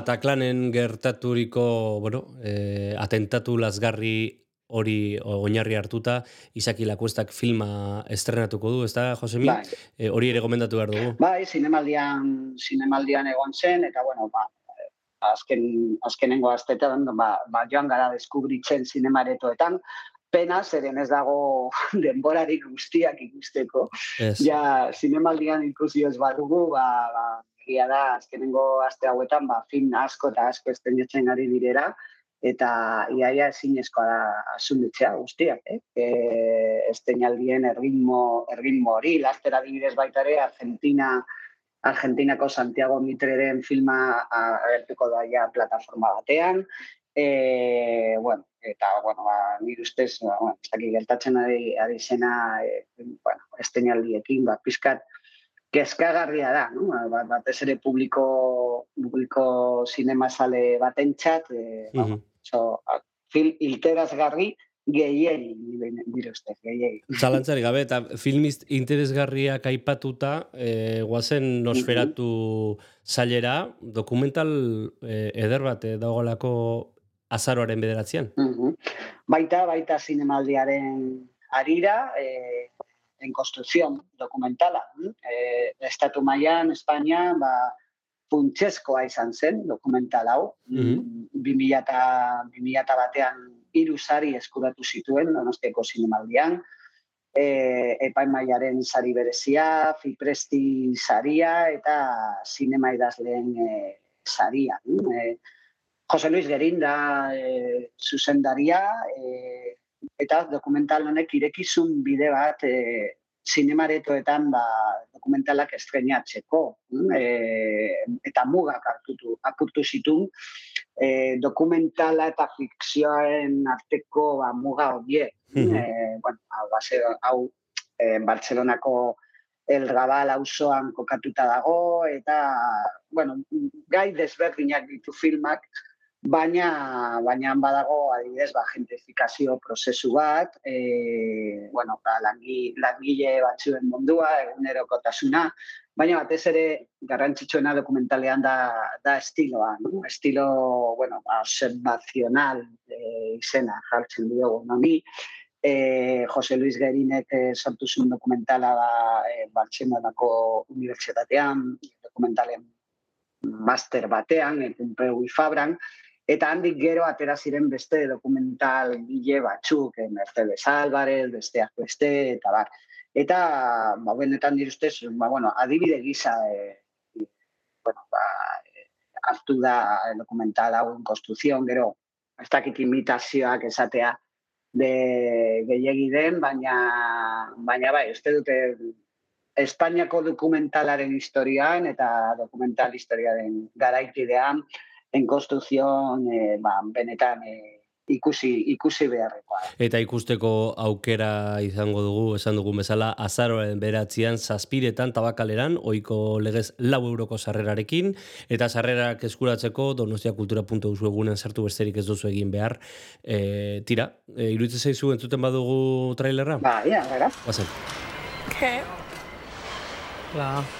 D: Bataklanen gertaturiko, bueno, eh, atentatu lasgarri hori oinarri hartuta, Izaki Lakuestak filma estrenatuko du, ez da, Josemi?
J: Bai.
D: Eh, hori ere gomendatu behar dugu.
J: Bai, zinemaldian, zinemaldian egon zen, eta bueno, ba, azken, azkenengo astetan, ba, ba, joan gara deskubritzen zinemaretoetan, pena, zeren ez dago denborarik guztiak ikusteko.
D: Ez.
J: Ja, zinemaldian ikusi ez badugu, ba, ba, egia da, azkenengo aste hauetan, ba, film asko eta asko estrenatzen ari direra, eta iaia ezinezkoa da asumitzea guztiak, eh? E, esteinaldien erritmo, erritmo hori, laster adibidez baita ere, Argentina, Argentinako Santiago Mitreren filma agertuko da ja plataforma batean, e, bueno, eta, bueno, ba, nire ustez, ba, bueno, ez ari, ari zena, e, bueno, esteinaldiekin, ba, pizkat, kezkagarria da, no? Ba- batez ere publiko, publiko zinemazale batentzat, e, ba,
D: Mhm.
J: oso, a- film ilterazgarri gehiegi, dire uste, gehiegi.
D: Zalantzari gabe, eta filmiz interesgarriak aipatuta, e, guazen nosferatu zailera, dokumental e, eder bat e, dagoelako azaroaren bederatzean.
J: Mhm. Baita, baita zinemaldiaren arira, eh, en construcción dokumentala. mm? Eh, estatu mailan Espainia, ba, funtsezkoa izan zen dokumental hau. 2000 eta 2000 batean hiru sari eskuratu zituen Donostiako zinemaldian. E, epaimaiaren sari berezia, Fipresti saria eta zinema idazleen e, saria. mm? E, Jose Luis Gerin da e, zuzendaria e, eta dokumental honek irekizun bide bat e, zinemaretoetan ba, dokumentalak estrenatzeko mm, e, eta mugak hartutu, apurtu zitun e, dokumentala eta fikzioaren arteko ba, muga horiek.
D: Mhm.
J: E, bueno, hau, base, hau e, El Raval auzoan kokatuta dago eta bueno, gai desberdinak ditu filmak, baina baina badago adibidez ba gentrifikazio prozesu bat, e, bueno, ba, langi, langile batzuen mundua, egunerokotasuna, baina batez ere garrantzitsuena dokumentalean da, da estiloa, no? estilo, bueno, ba, observazional e, izena jartzen diogu noni, e, Jose Luis Gerinek e, sortu zuen dokumentala da e, Bartzelonako Unibertsitatean, dokumentalen master batean, e, Pompeu y Fabran, eta handik gero atera ziren beste dokumental gile batzuk, e, Mercedes Álvarez, besteak beste, eta bar. Eta, ba, benetan dire ustez, ba, bueno, adibide gisa, e, bueno, ba, e, hartu da dokumental hau en construcción, gero, ez dakit imitazioak esatea, de gehiegi den, baina, baina bai, uste dute Espainiako dokumentalaren historian eta dokumental historiaren garaitidean en construcción eh, ba, benetan eh, ikusi, ikusi beharrekoa.
D: Eta ikusteko aukera izango dugu, esan dugun bezala, azaroaren beratzean, zazpiretan, tabakaleran, oiko legez lau euroko sarrerarekin, eta sarrerak eskuratzeko donostiakultura.eus egunen sartu besterik ez duzu egin behar. E, tira, e, iruditzen zaizu entzuten badugu trailerra?
J: Ba, ia, gara.
D: Guazen.
I: ¿Qué?
F: Hola.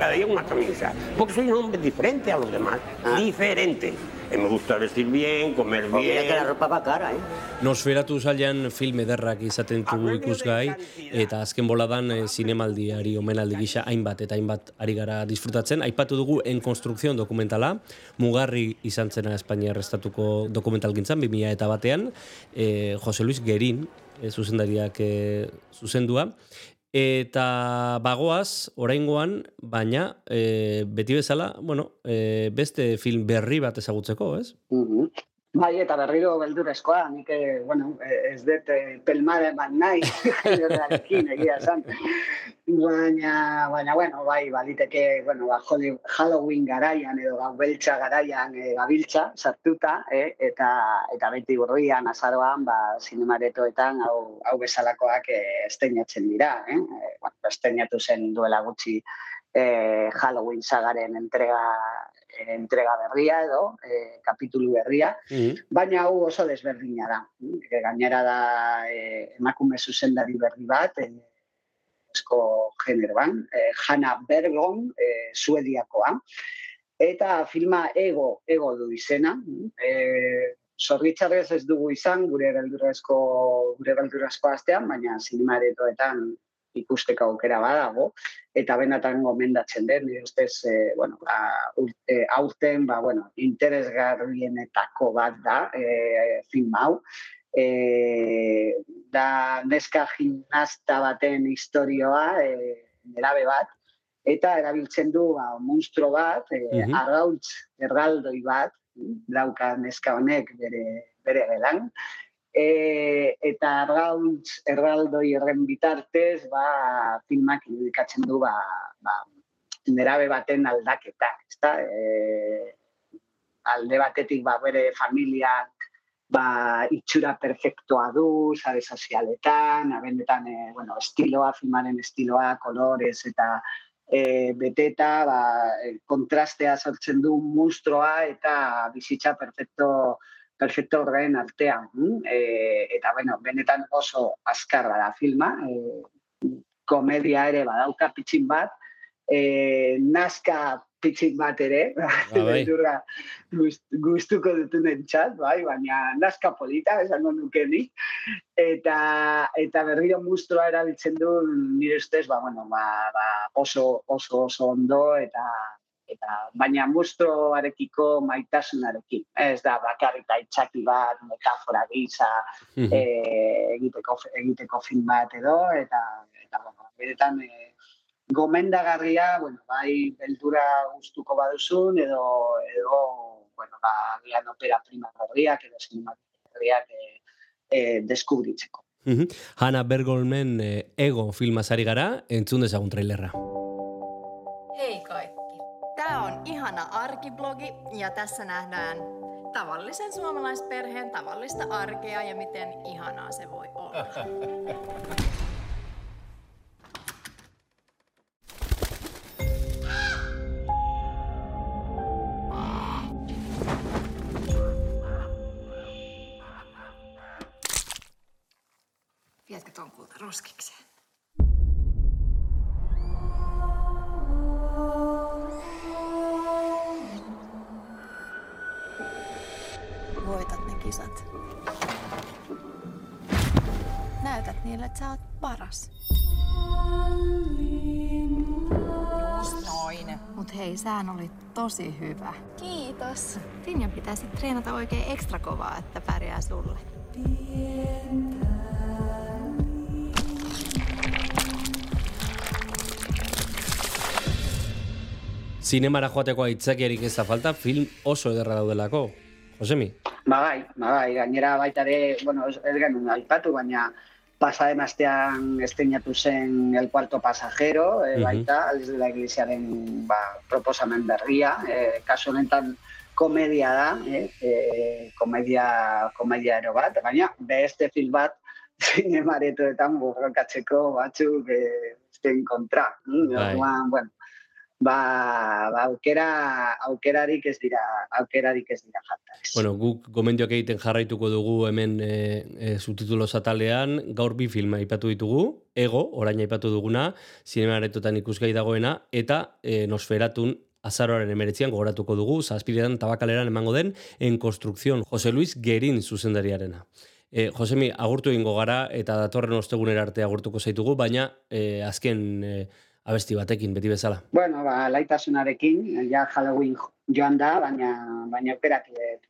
K: Cada día una camisa. Porque soy un hombre diferente a los demás. Diferente. Eh, Me gusta vestir bien, comer bien.
L: mira que la ropa va cara, eh.
D: Nosferatu zailan film ederrak izaten du ikusgai, eta azken boladan e, zinemaldiari omenaldi gisa hainbat eta hainbat ari gara disfrutatzen. Aipatu dugu En Construcción dokumentala, mugarri izan zena Espainiar estatuko dokumental gintzan, 2000 eta batean, e, Jose Luis Gerin, e, zuzendariak e, zuzendua, Eta bagoaz, oraingoan, baina e, beti bezala, bueno, e, beste film berri bat ezagutzeko, ez?
J: Mhm. Bai, eta berriro beldurrezkoa, nik, eh, bueno, eh, ez dut eh, pelmade eman nahi, generarekin egia esan. Baina, baina, bueno, bai, baliteke, bueno, ba, Halloween garaian edo gau beltza garaian e, gabiltza, sartuta, eh, eta, eta beti urrian, azaroan, ba, zinemaretoetan hau, hau bezalakoak eh, esteinatzen dira, eh? Eh, bueno, esteinatu zen duela gutxi eh, Halloween sagaren entrega entrega berria edo eh, kapitulu berria, baina hau oso desberdina da. E, gainera da eh, emakume zuzendari berri bat, eh, esko generoan, eh, Hanna Bergon, eh, suediakoa, eta filma ego, ego du izena. Eh, Zorritzarrez ez dugu izan gure beldurrezko gure beldurrezko astean, baina zinemaretoetan ikusteko aukera badago, eta benatan gomendatzen den, nire ustez, e, bueno, ba, urte, aurten, ba, bueno, interesgarrienetako bat da, e, film hau, e, da neska gimnasta baten historioa, e, nerabe bat, eta erabiltzen du ba, monstro bat, e,
D: Mhm.
J: argautz erraldoi bat, dauka neska honek bere, bere gelan, e, eta argautz erraldoi erren bitartez, ba, filmak irudikatzen du, ba, ba, nerabe baten aldaketa, ezta? E, alde batetik ba, bere familiak ba, itxura perfektoa du, sare sozialetan, abendetan, e, bueno, estiloa, filmaren estiloa, kolorez eta e, beteta, ba, e, kontrastea sortzen du mustroa eta bizitza perfecto perfecto horren artean. E, eta, bueno, benetan oso azkarra da filma, e, komedia ere badauka pitxin bat, e, nazka pitxin bat ere,
D: bai.
J: beldurra gust, gustuko dutunen txat, bai, baina nazka polita, esango nuke nik, eta, eta berriro mustroa erabiltzen du nire ustez, ba, bueno, ba, ba, oso, oso, oso ondo, eta eta baina mustroarekiko maitasunarekin. Ez da bakarrik aitzaki bat, metafora gisa,
D: Mhm.
J: eh, egiteko, egiteko film bat edo, eta, eta bueno, beretan eh, gomendagarria, bueno, bai beldura gustuko baduzun, edo, edo bueno, ba, agian opera prima berriak, edo berriak eh, eh, deskubritzeko.
D: Mhm. Hanna Bergolmen eh, Ego filmazari gara, entzun dezagun trailerra.
L: Hei kaikki. Ihana arkiblogi ja tässä nähdään tavallisen suomalaisperheen tavallista arkea ja miten ihanaa se voi olla. Viedätkö ton kulta roskikseen? Että sä oot paras. Just noin. Mut hei, sään oli tosi hyvä. Kiitos. Finjan pitäisi treenata oikein ekstra kovaa, että pärjää sulle.
D: Zinemara joateko aitzakiarik ez da falta, film oso ederra daudelako. Josemi?
J: Ba bai, ba bai, gainera baita ere, bueno, ez, ez genuen aipatu, baina pasaden astean esteinatu zen El Cuarto Pasajero, e, baita, Aliz de la Iglesiaren ba, proposamen berria, e, kasu honetan komedia da, eh? e, komedia, komedia ero bat, baina beste film bat zinemaretoetan borrokatzeko batzuk e, kontra. Mm,
D: Bai.
J: bueno, ba, ba, aukera, aukerarik ez dira, aukerarik ez dira falta.
D: Bueno, guk gomendioak egiten jarraituko dugu hemen e, e, subtitulo atalean, gaur bi filma aipatu ditugu, Ego, orain aipatu duguna, zinemaretotan ikusgai dagoena, eta e, Nosferatun azaroaren emeretzian gogoratuko dugu, zazpidean tabakaleran emango den, en konstrukzion, Jose Luis Gerin zuzendariarena. E, Josemi, agurtu egingo gara, eta datorren ostegunera arte agurtuko zaitugu, baina e, azken e, abesti batekin, beti bezala.
J: Bueno, ba, laitasunarekin, ja Halloween joan da, baina, baina operatu dut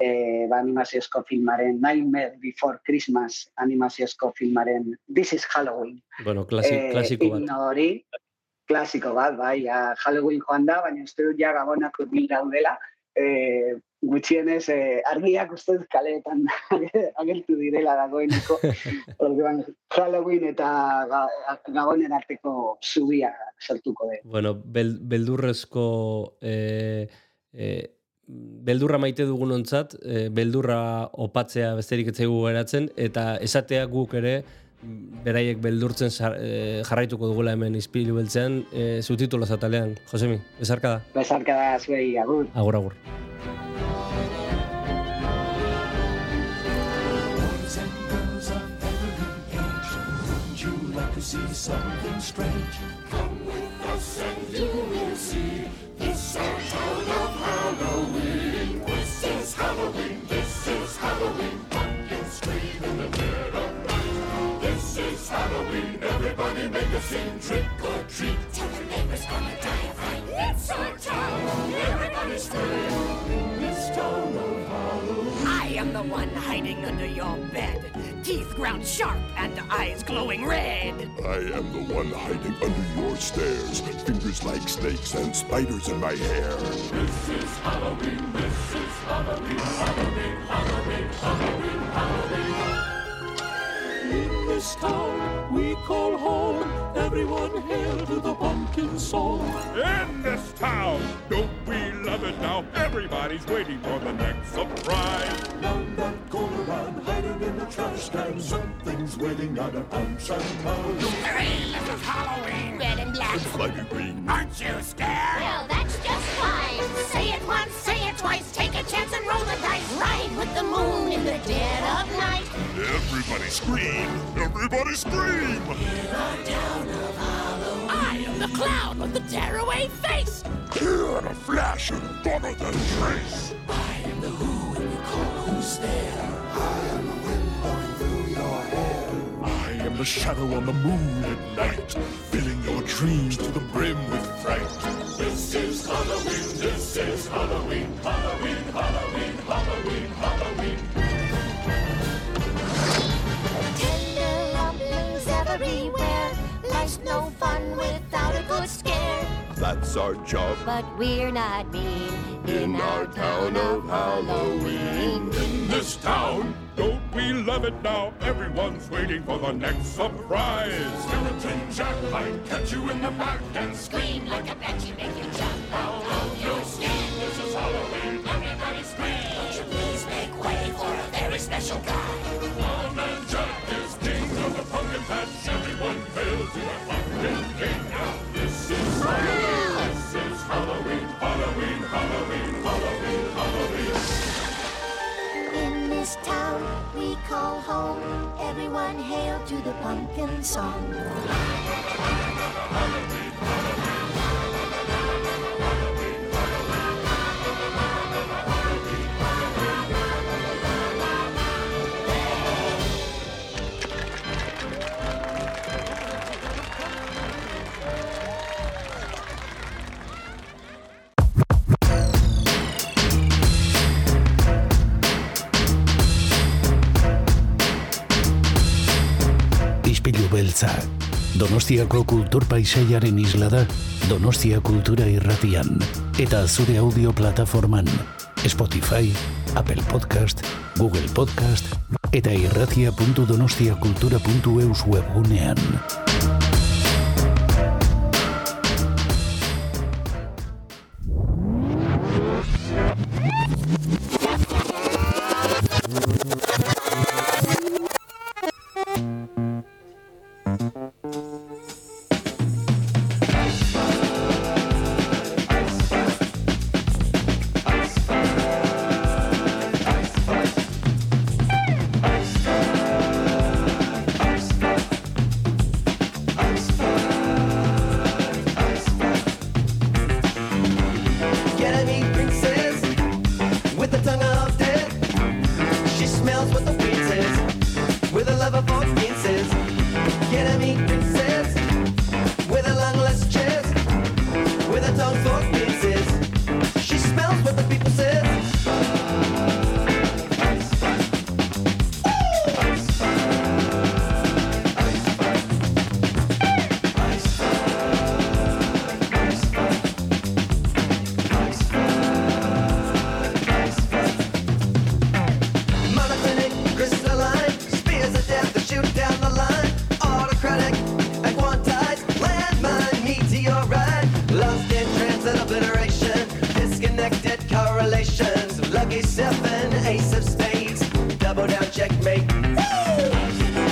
J: e, ba, animaziozko filmaren Nightmare Before Christmas animaziozko filmaren This is Halloween.
D: Bueno, klasi,
J: Eh,
D: klasiko bat.
J: hori, klasiko bat, bai, ja, Halloween joan da, baina uste dut ja gabonak urbil daudela, e, gutxienez e, argiak uste dut kaleetan agertu direla dagoeneko, orduan Halloween eta ga, gabonen arteko zubia sortuko dut.
D: Bueno, bel, beldurrezko e, e, beldurra maite dugunontzat, e, beldurra opatzea besterik ez zaigu geratzen eta esatea guk ere beraiek beldurtzen jar- e, jarraituko dugula hemen izpilu beltzean e, subtitulo zatalean. Josemi, bezarka da.
J: Besarka da zuei, agur.
D: Agur, agur.
M: See something strange? Come with us and you will see. This our town of Halloween. This is Halloween. This is Halloween. Pumpkins scream in the dead Halloween. Everybody make
N: sing trick or treat. Tell the neighbors gonna die of fright. It's our town. Everybody's free. In this town of Halloween.
O: I am the one hiding under your bed. Teeth ground sharp and eyes glowing red.
P: I am the one hiding under your stairs. Fingers like snakes and spiders in my hair.
N: This is Halloween. This is Halloween. Halloween. Halloween. Halloween. Halloween. In this town we call home. Everyone hail to the pumpkin song.
Q: In this town, don't we love it now? Everybody's waiting for the next surprise.
N: Down that corner I'm hiding in the trash can. Something's waiting on a punch and pound.
O: Hooray, this is Halloween. Red and black.
P: It's slimy green.
O: Aren't you scared?
R: Well, that's just Ride with the moon in the dead of night.
P: Everybody scream! Everybody scream!
O: I am the clown with the tearaway face.
P: Here in a flash and gone than trace.
N: I am the who and you call who's there. I am
P: I am the shadow on the moon at night, filling your dreams to the brim with fright.
N: This is Halloween. This is Halloween. Halloween. Halloween. Halloween. Halloween.
R: Tender rumblings everywhere. Life's no fun without a good scare.
P: That's our job
R: But we're not mean
P: in our town of Halloween.
Q: In this town, don't we love it now? Everyone's waiting for the next surprise.
N: Skeleton Jack might catch you in the back and
R: Scream like a banshee, make you jump out of
N: your skin. This is Halloween. Everybody scream.
R: Won't you please make way for a very special guy?
N: Old Man Jack is king of the pumpkin patch. Everyone hail to the pumpkin king. Now this is Halloween. This is Halloween. Halloween. Halloween. Halloween. Halloween.
R: In this town we call home. Everyone hail to the pumpkin song.
C: Ispilu beltza. Donostiako kultur paisaiaren isla da Donostia Kultura Irratian eta zure audio plataforman Spotify, Apple Podcast, Google Podcast eta irratia.donostiakultura.eus webgunean.
S: elbow down, checkmate. Woo!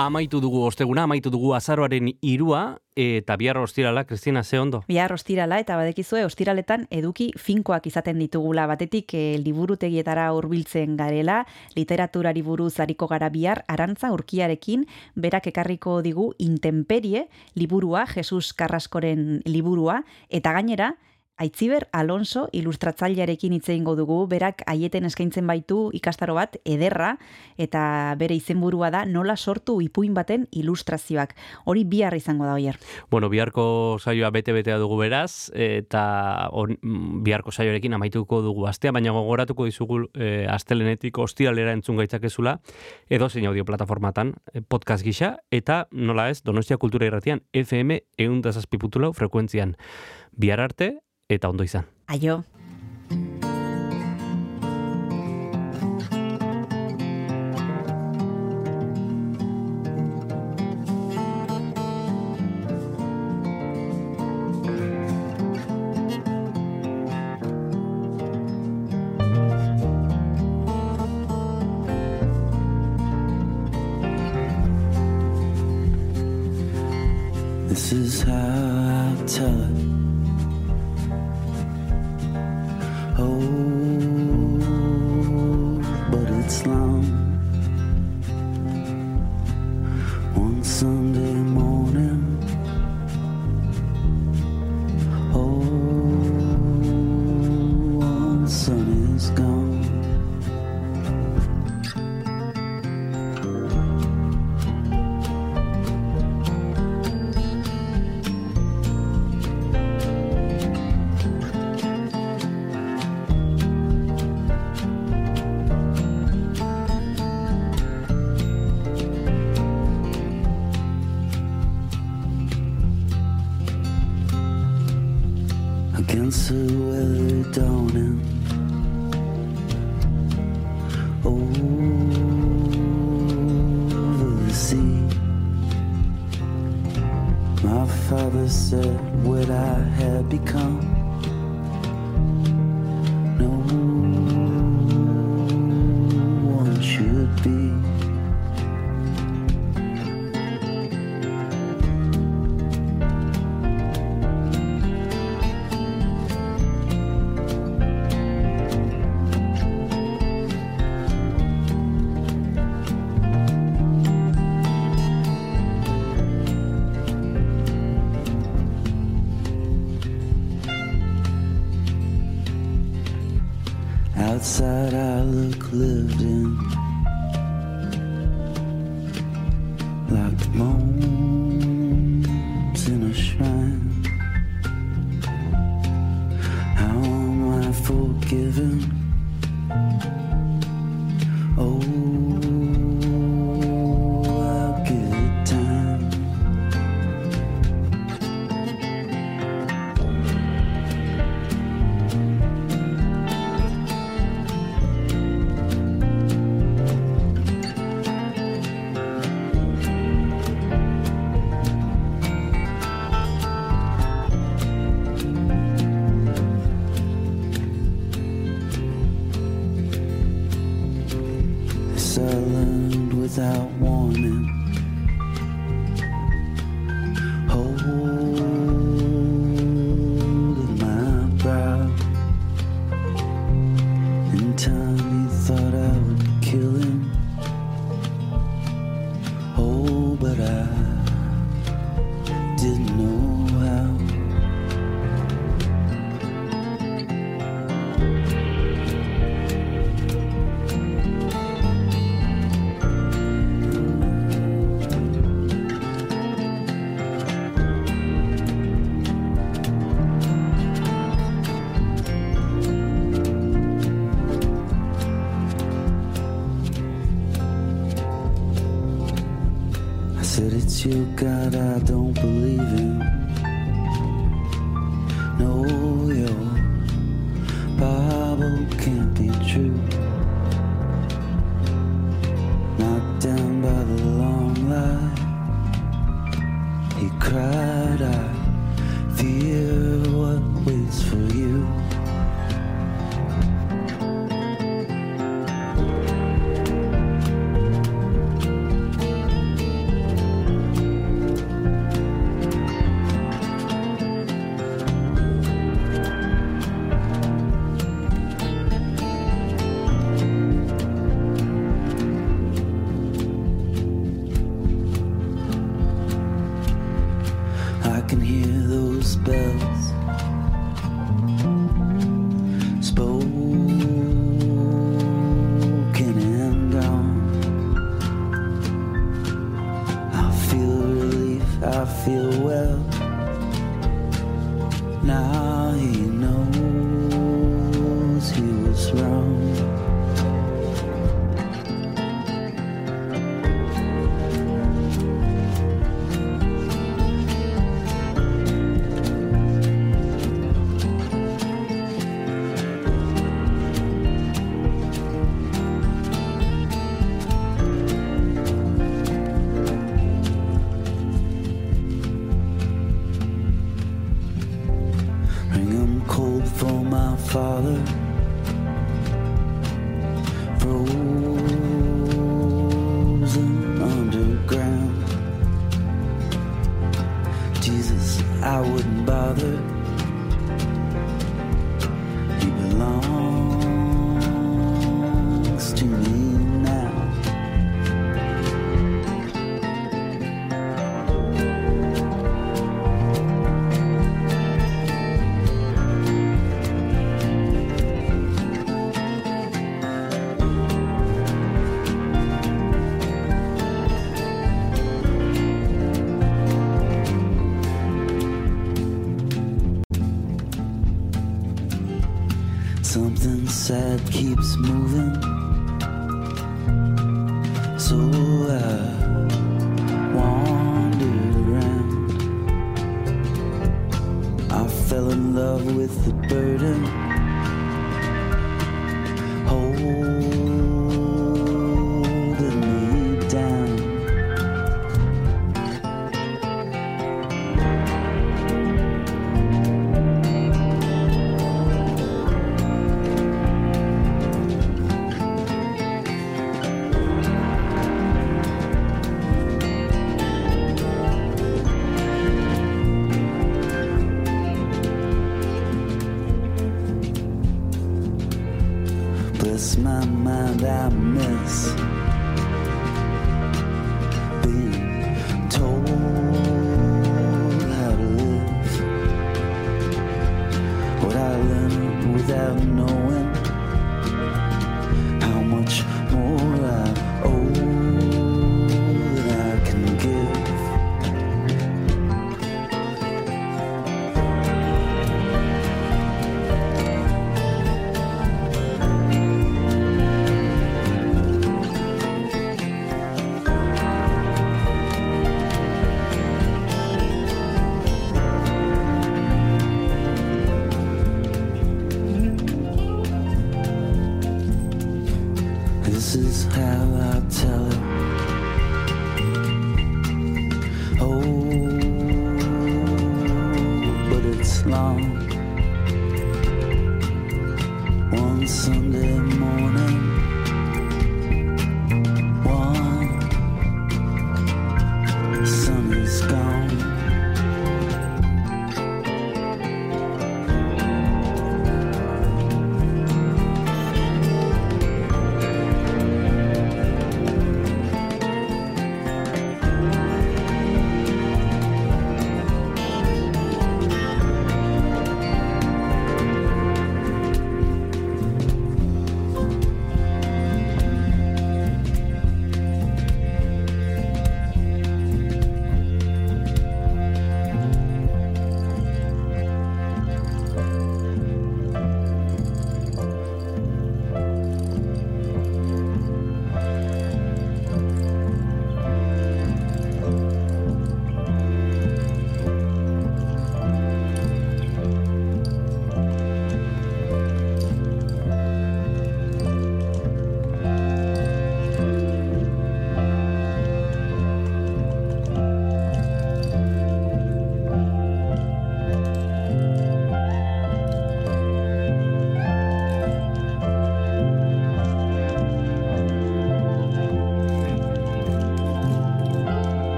D: Amaitu dugu osteguna, amaitu dugu azaroaren irua, eta bihar ostirala, Kristina, ze ondo?
B: Bihar ostirala eta badekizue ostiraletan eduki finkoak izaten ditugula batetik e, liburutegietara hurbiltzen garela, literaturari buruz ariko gara bihar arantza urkiarekin berak ekarriko digu intemperie liburua, Jesus Carraskoren liburua, eta gainera, Aitziber Alonso ilustratzailearekin hitze egingo dugu, berak aieten eskaintzen baitu ikastaro bat ederra eta bere izenburua da nola sortu ipuin baten ilustrazioak. Hori bihar izango da oier.
D: Bueno, biharko saioa bete-betea dugu beraz, eta on, mm, biharko saioarekin amaituko dugu astea, baina gogoratuko dizugu e, astelenetik ostiralera entzun gaitzakezula, edo zein audio plataformatan, eh, podcast gisa, eta nola ez, Donostia Kultura Irratian, FM eundazazpiputulau frekuentzian. Bihar arte, eta ondo izan.
B: Aio.
E: Outside, I look lived in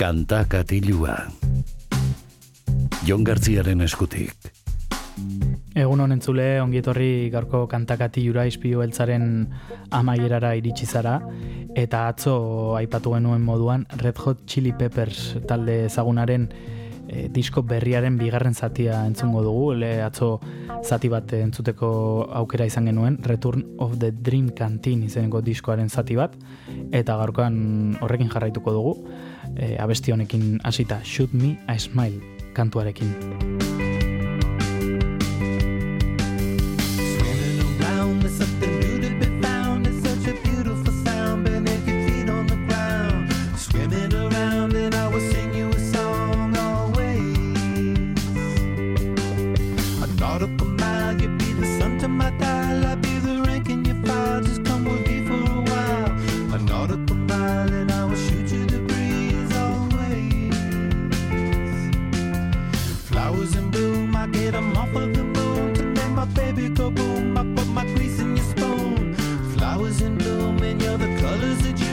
C: Kanta katilua. Jon Gartziaren eskutik.
F: Egun honen zule, ongietorri garko kantakati jura izpio beltzaren amaierara iritsi zara, eta atzo aipatu genuen moduan Red Hot Chili Peppers talde ezagunaren e, disko berriaren bigarren zatia entzungo dugu, le atzo zati bat entzuteko aukera izan genuen, Return of the Dream Canteen izeneko diskoaren zati bat, eta gaurkoan horrekin jarraituko dugu e, abesti honekin hasita Shoot Me a Smile kantuarekin.
T: and you're the colors that you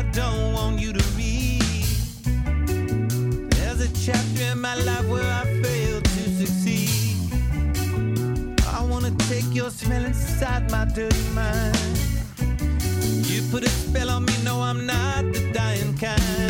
T: I don't want you to read. There's a chapter in my life where I failed to succeed. I wanna take your smell inside my dirty mind. You put a spell on me, no, I'm not the dying kind.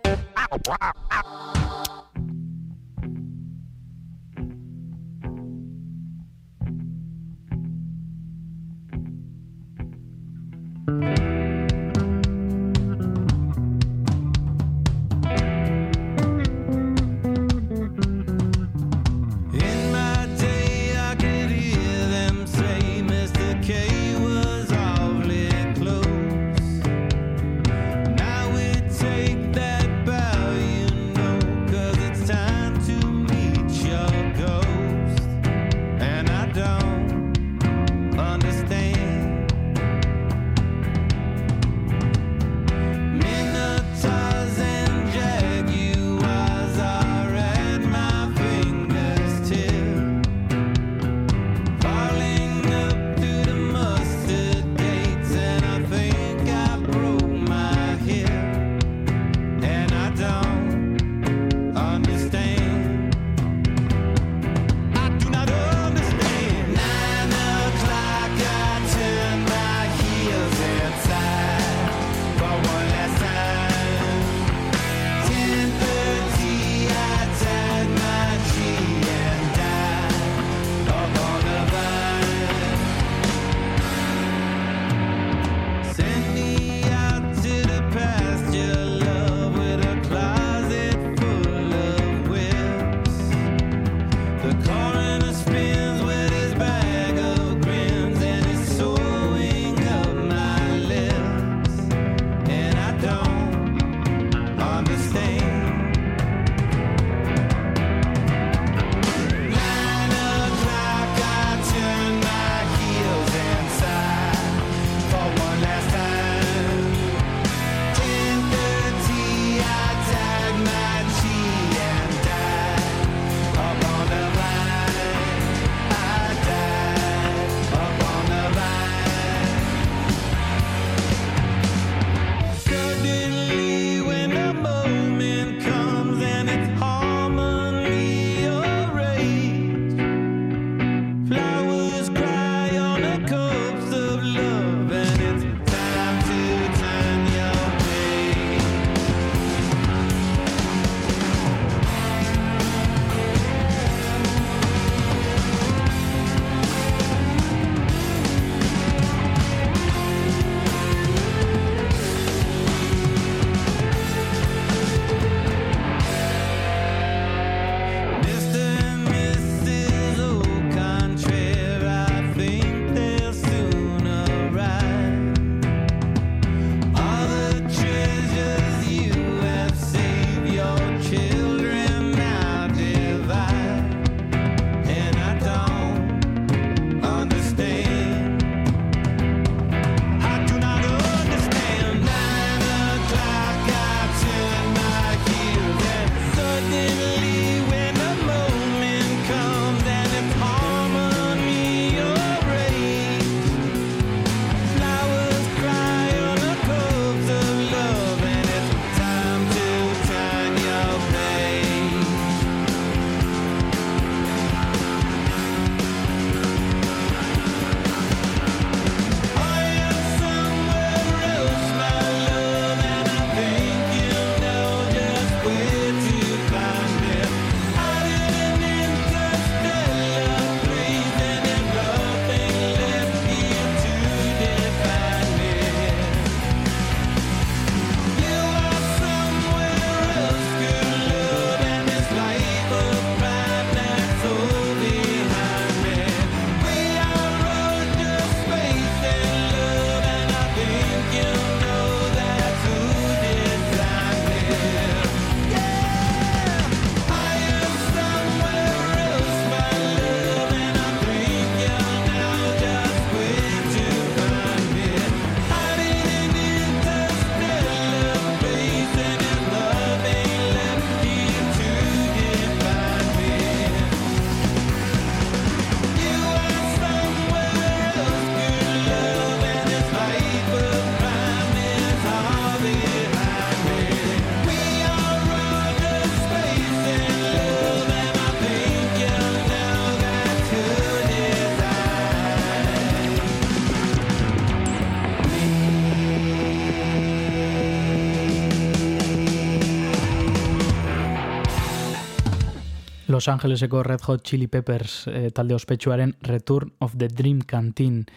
F: Los Angeleseko Red Hot Chili Peppers eh, talde ospetsuaren Return of the Dream Canteen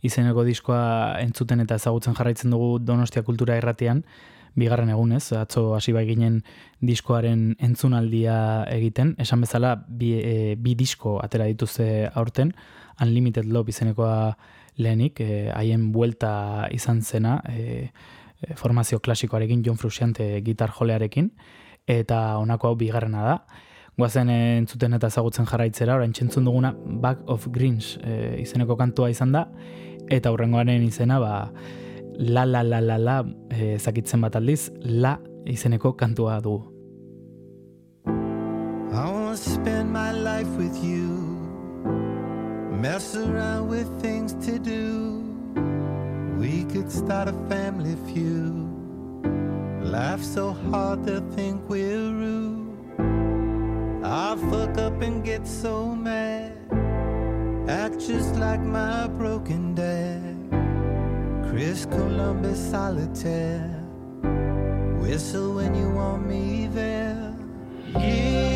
F: izeneko diskoa entzuten eta ezagutzen jarraitzen dugu Donostia Kultura Irratian, bigarren egunez, atzo hasi bai ginen diskoaren entzunaldia egiten, esan bezala bi, e, bi disko atera dituzte aurten, Unlimited Love izenekoa lehenik, eh, haien buelta izan zena, e, e, formazio klasikoarekin, John Frusciante gitar jolearekin, eta honako hau bigarrena da. Guazen eh, entzuten eta ezagutzen jarraitzera, orain txentzun duguna Back of Greens e, izeneko kantua izan da, eta hurrengoaren izena, ba, la la la la la e, zakitzen bat aldiz, la izeneko kantua dugu.
T: I wanna spend my life with you. Mess around with things to do. We could start a family feud. Laugh so hard they'll think we're rude. I'll fuck up and get so mad. Act just like my broken dad. Chris Columbus solitaire. Whistle when you want me there. Give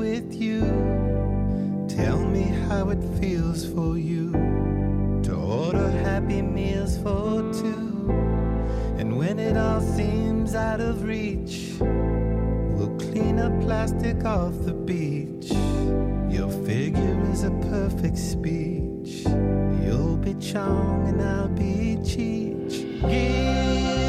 T: with you. Tell me how it feels for you to order happy meals for two. And when it all seems out of reach, we'll clean up plastic off the beach. Your figure is a perfect speech. You'll be Chong and I'll be Cheech. Give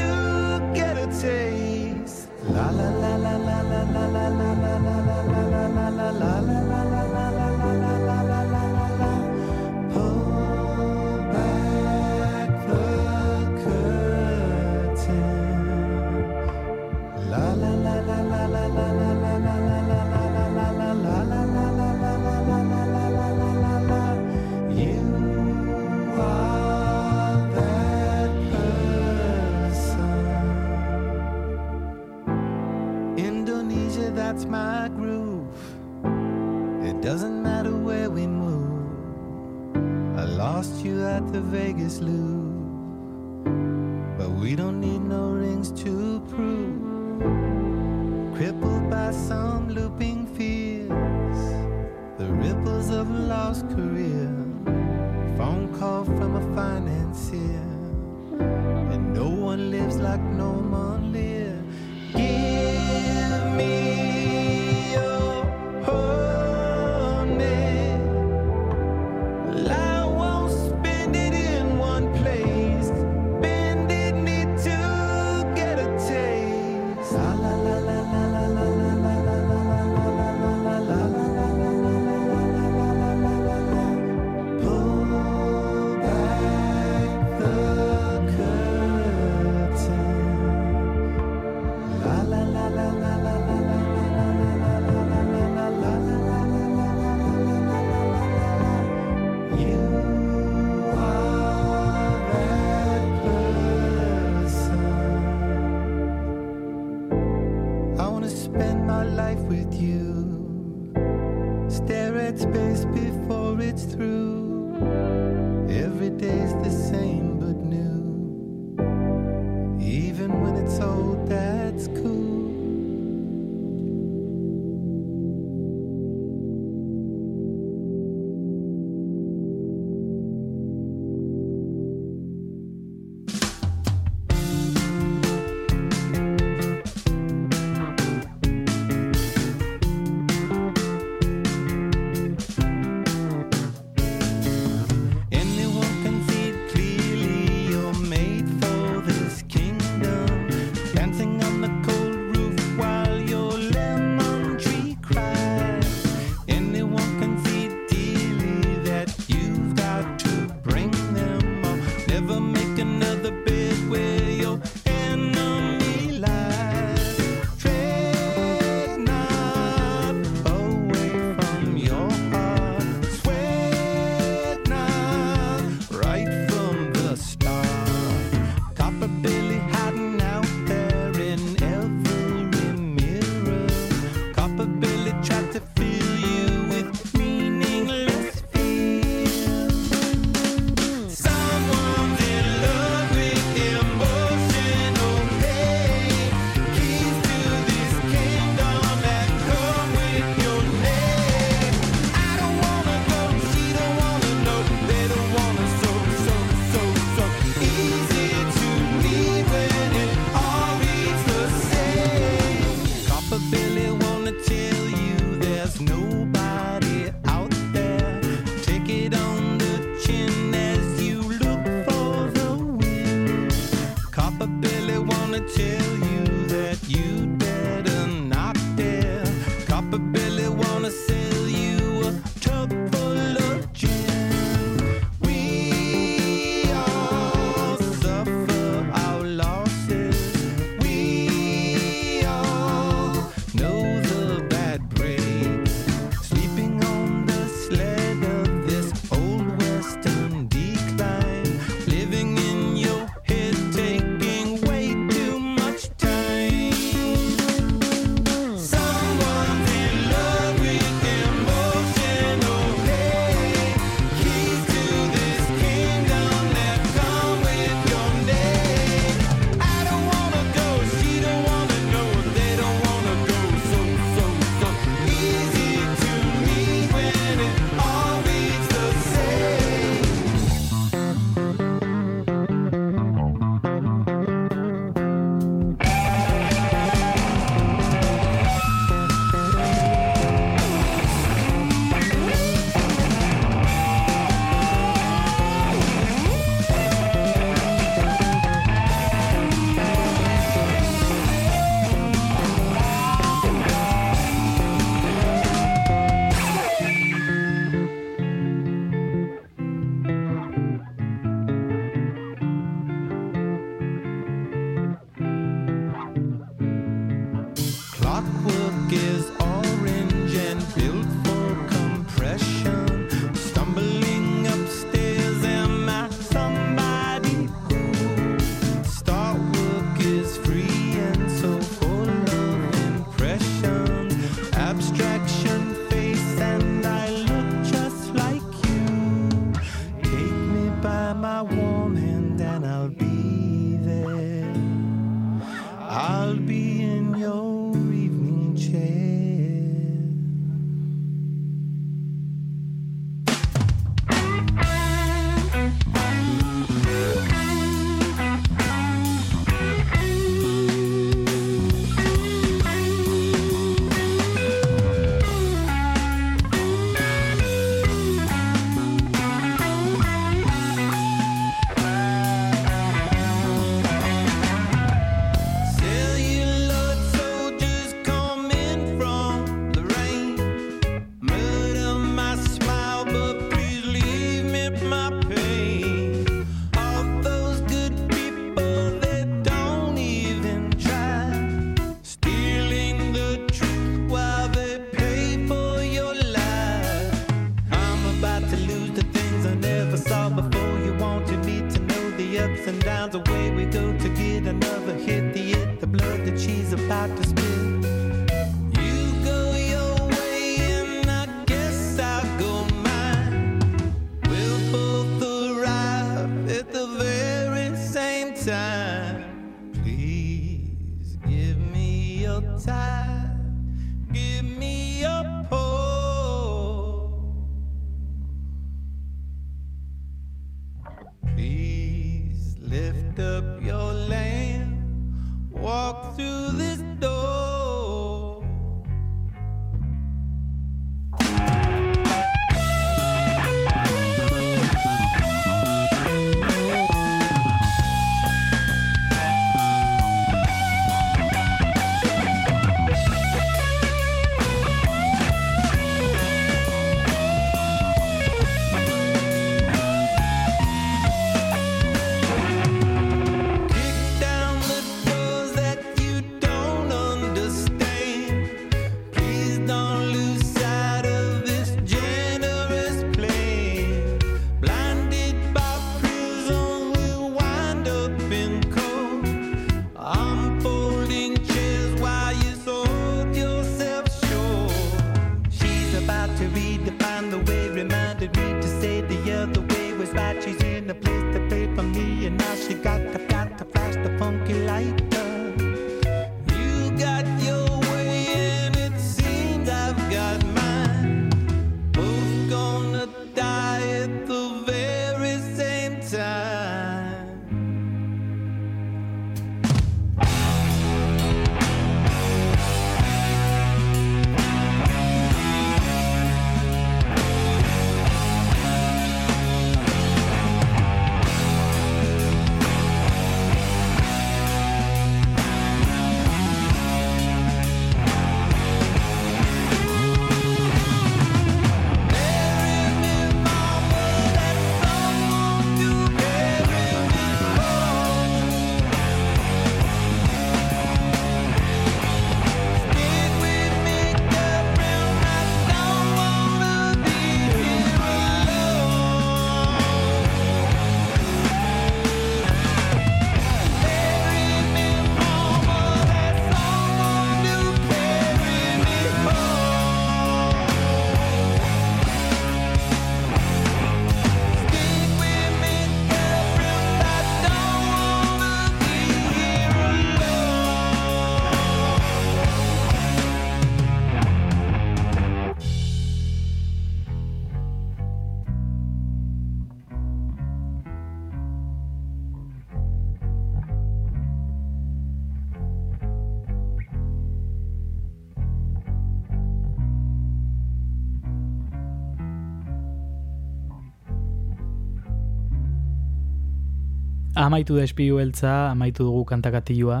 T: Amaitu da espilu beltza, amaitu dugu kantakatilua,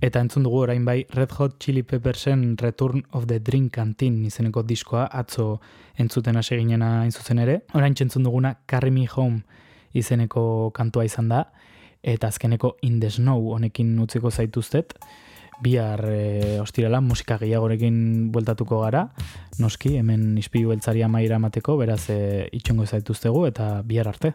T: eta entzun dugu orain bai Red Hot Chili Peppersen Return of the Dream Canteen izeneko diskoa. Atzo entzuten hasi ginena inzuzen ere. Orain entzun duguna Carry Me Home izeneko kantua izan da, eta azkeneko In the Snow honekin utziko zaituztet. Bihar e, ostirala musika gehiagorekin bueltatuko gara, noski hemen ispilu beltzari amaira emateko, beraz e, itxongo zaituztegu eta bihar arte.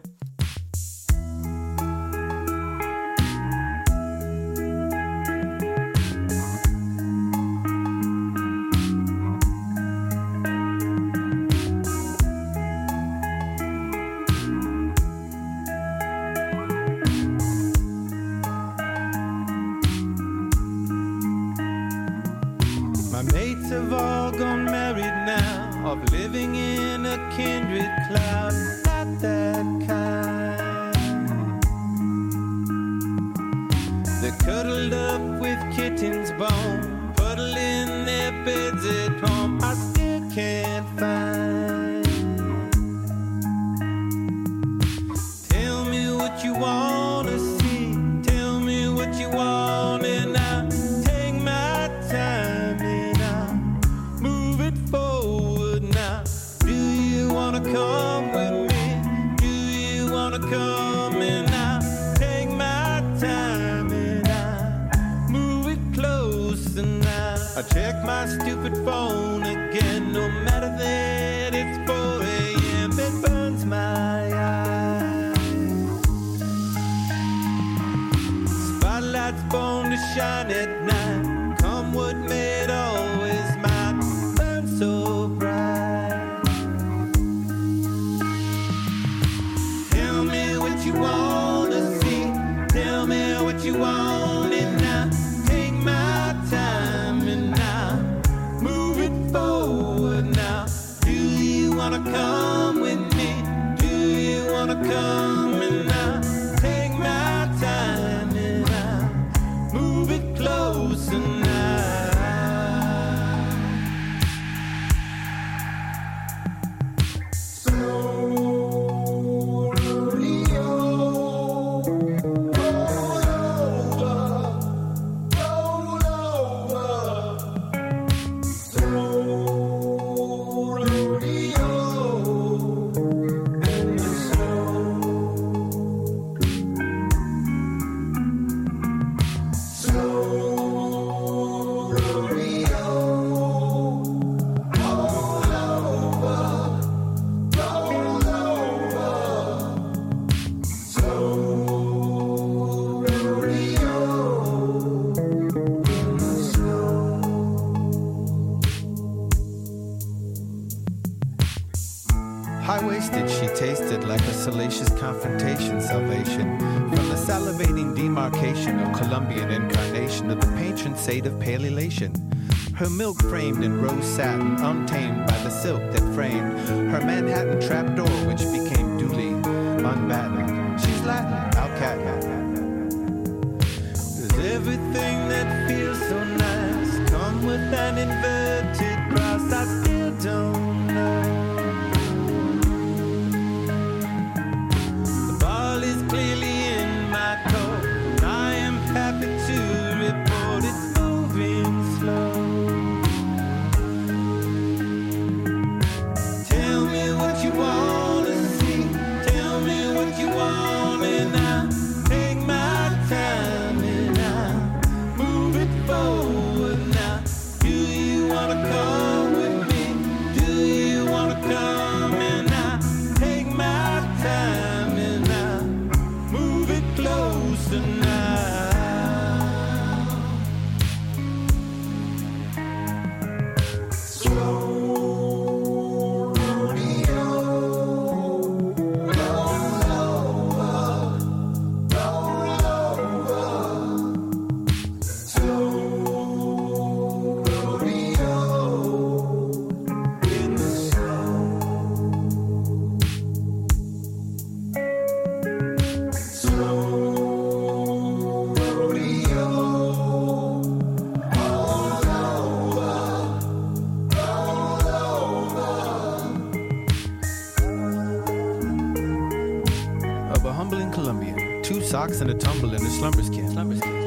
U: Docks and a tumble in her slumber skin.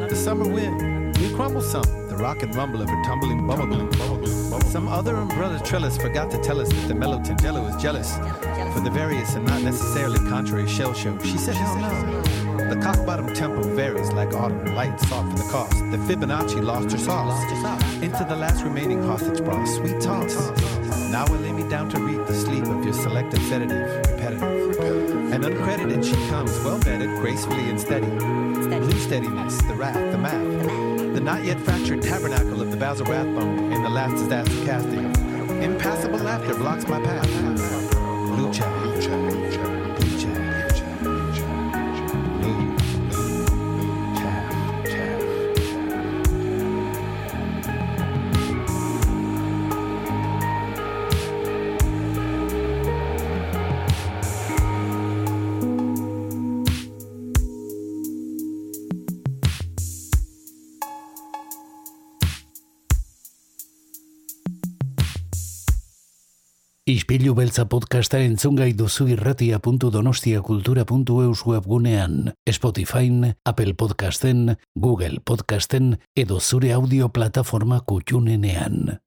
U: The summer wind, we crumble some. The rock and rumble of a tumbling bubble. Some other umbrella trellis forgot to tell us that the mellow Tangelo is jealous for the various and not necessarily contrary shell show. She said, hell no. The cock bottom tempo varies like autumn, light sought for the cost. The Fibonacci lost her sauce into the last remaining hostage bra. Sweet toss. Now will lay me down to reap the sleep of your selective sedative, uncredited she comes, well vetted, gracefully and steady. Blue steadiness, the wrath, the math. The not yet fractured tabernacle of the Basil Rathbone in the last disaster casting. Impassable laughter blocks my path.
C: Ispilu beltza podcasta entzungai duzu irratia.donostiakultura.eus webgunean, Spotify, Apple Podcasten, Google Podcasten edo zure audio plataforma kutxunenean.